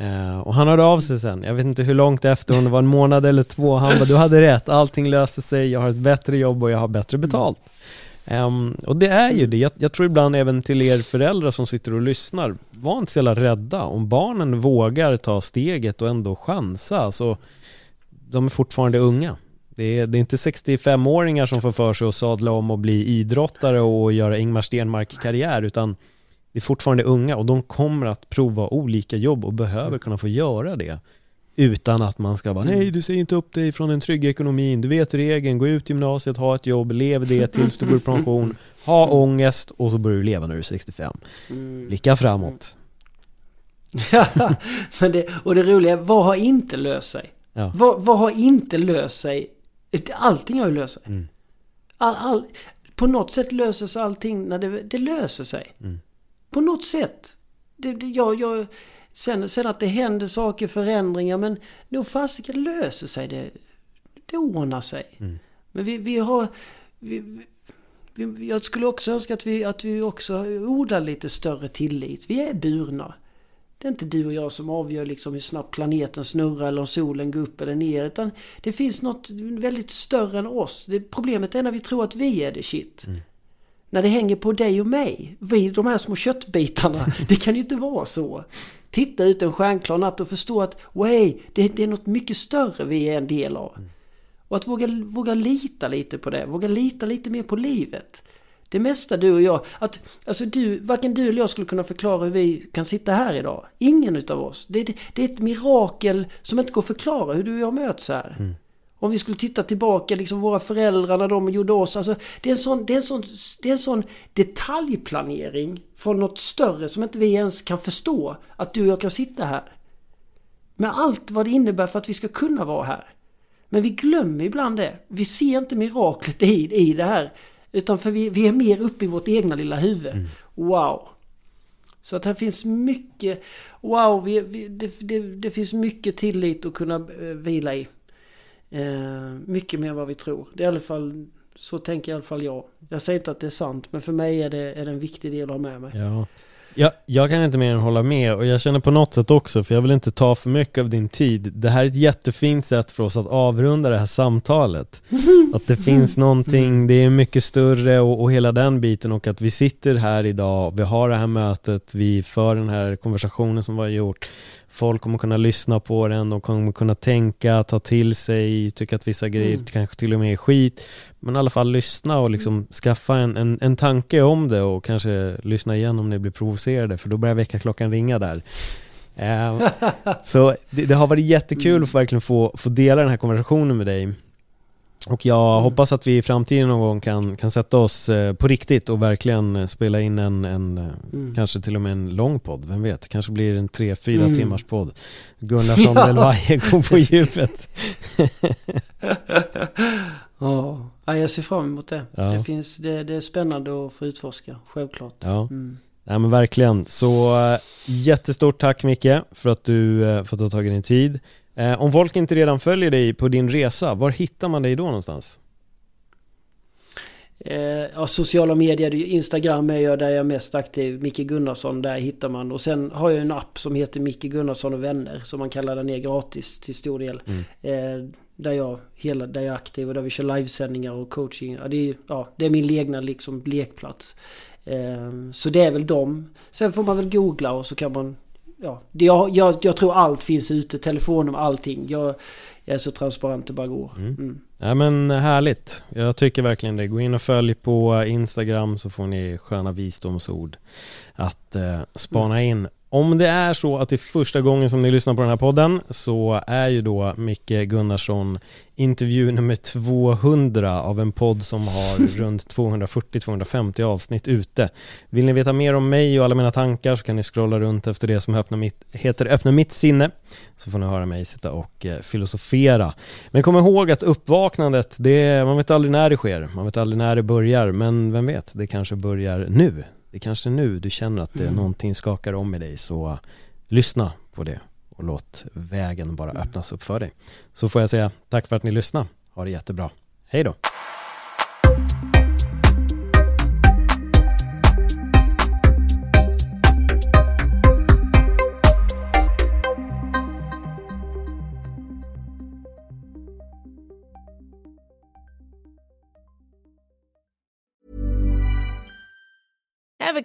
Uh, och han hörde av sig sen, jag vet inte hur långt efter, om det var en månad eller två, han bara du hade rätt, allting löste sig, jag har ett bättre jobb och jag har bättre betalt. Um, och det är ju det, jag, jag, tror ibland även till er föräldrar som sitter och lyssnar, var inte så jävla rädda. Om barnen vågar ta steget och ändå chansa, så de är fortfarande unga. Det är, det är inte 65-åringar som får för sig att sadla om och bli idrottare och göra Ingmar Stenmark-karriär, utan är fortfarande unga och de kommer att prova olika jobb och behöver kunna få göra det. Utan att man ska vara, nej du säger inte upp dig från den trygga ekonomin, du vet regeln, gå ut gymnasiet, ha ett jobb, lev det tills du går i pension, ha ångest och så börjar du leva när du är 65. Mm. Blicka framåt. Ja, men det, och det roliga vad har inte löst sig? Ja. Vad, vad, har inte löst sig? Allting har ju löst sig. Mm. All, all, på något sätt löser sig allting när det, det löser sig. Mm. På något sätt. Det, det, jag, jag, sen, sen att det händer saker, förändringar, men nog fasiken löser sig det. Det ordnar sig. Mm. Men vi, vi har... Vi, vi, jag skulle också önska att vi, att vi också odlar lite större tillit. Vi är burna. Det är inte du och jag som avgör liksom hur snabbt planeten snurrar eller om solen går upp eller ner. Utan det finns något väldigt större än oss. Det, problemet är när vi tror att vi är det shit. Mm. När det hänger på dig och mig. Vi, de här små köttbitarna. Det kan ju inte vara så. Titta ut en stjärnklar natt och förstå att way, det, det är något mycket större vi är en del av. Mm. Och att våga, våga lita lite på det. Våga lita lite mer på livet. Det mesta du och jag, att alltså du, varken du eller jag skulle kunna förklara hur vi kan sitta här idag. Ingen utav oss. Det, det, det är ett mirakel som inte går att förklara hur du och jag möts här. Mm. Om vi skulle titta tillbaka, liksom våra föräldrar när de gjorde oss. Alltså, det, är en sån, det, är en sån, det är en sån detaljplanering från något större som inte vi ens kan förstå. Att du och jag kan sitta här. Med allt vad det innebär för att vi ska kunna vara här. Men vi glömmer ibland det. Vi ser inte miraklet i, i det här. Utan för vi, vi är mer uppe i vårt egna lilla huvud. Mm. Wow! Så att här finns mycket... Wow! Vi, vi, det, det, det finns mycket tillit att kunna eh, vila i. Eh, mycket mer än vad vi tror. Det är i alla fall, så tänker i alla fall jag. Jag säger inte att det är sant, men för mig är det, är det en viktig del att ha med mig. Ja. Jag, jag kan inte mer än hålla med och jag känner på något sätt också, för jag vill inte ta för mycket av din tid. Det här är ett jättefint sätt för oss att avrunda det här samtalet. Att det finns någonting, det är mycket större och, och hela den biten och att vi sitter här idag, vi har det här mötet, vi för den här konversationen som vi har gjort folk kommer kunna lyssna på den, de kommer kunna tänka, ta till sig, tycka att vissa grejer mm. kanske till och med är skit. Men i alla fall lyssna och liksom mm. skaffa en, en, en tanke om det och kanske lyssna igen om ni blir provocerade, för då börjar väckarklockan ringa där. Uh, så det, det, har varit jättekul mm. att verkligen få, få dela den här konversationen med dig. Och jag mm. hoppas att vi i framtiden någon gång kan, kan sätta oss eh, på riktigt och verkligen eh, spela in en, en eh, mm. kanske till och med en lång podd, vem vet? Kanske blir det en tre, fyra mm. timmars podd. Gunnarsson ja. Delvaje går på djupet. ja, jag ser fram emot det. Ja. Det, finns, det, det är spännande att få utforska, självklart. Ja. Mm. Ja men verkligen. Så jättestort tack Micke för att du, för att du har tagit din tid. Eh, om folk inte redan följer dig på din resa, var hittar man dig då någonstans? Eh, ja, sociala medier, Instagram är jag där jag är mest aktiv. Micke Gunnarsson, där hittar man. Och sen har jag en app som heter Micke Gunnarsson och vänner. Som man kan ladda ner gratis till stor del. Mm. Eh, där, jag, hela, där jag är aktiv och där vi kör livesändningar och coaching. Ja, det, är, ja, det är min egna liksom, lekplats. Eh, så det är väl dem. Sen får man väl googla och så kan man... Ja, jag, jag, jag tror allt finns ute. Telefonnummer, allting. Jag, jag är så transparent det bara går. Mm. Mm. Ja men härligt. Jag tycker verkligen det. Gå in och följ på Instagram så får ni sköna visdomsord att eh, spana mm. in. Om det är så att det är första gången som ni lyssnar på den här podden så är ju då Micke Gunnarsson intervju nummer 200 av en podd som har runt 240-250 avsnitt ute. Vill ni veta mer om mig och alla mina tankar så kan ni scrolla runt efter det som öppnar mitt, heter Öppna mitt sinne så får ni höra mig sitta och eh, filosofera. Men kom ihåg att uppvaknandet, det, man vet aldrig när det sker, man vet aldrig när det börjar men vem vet, det kanske börjar nu det är kanske nu du känner att det mm. någonting skakar om i dig så lyssna på det och låt vägen bara mm. öppnas upp för dig. Så får jag säga tack för att ni lyssnade. Ha det jättebra. Hej då!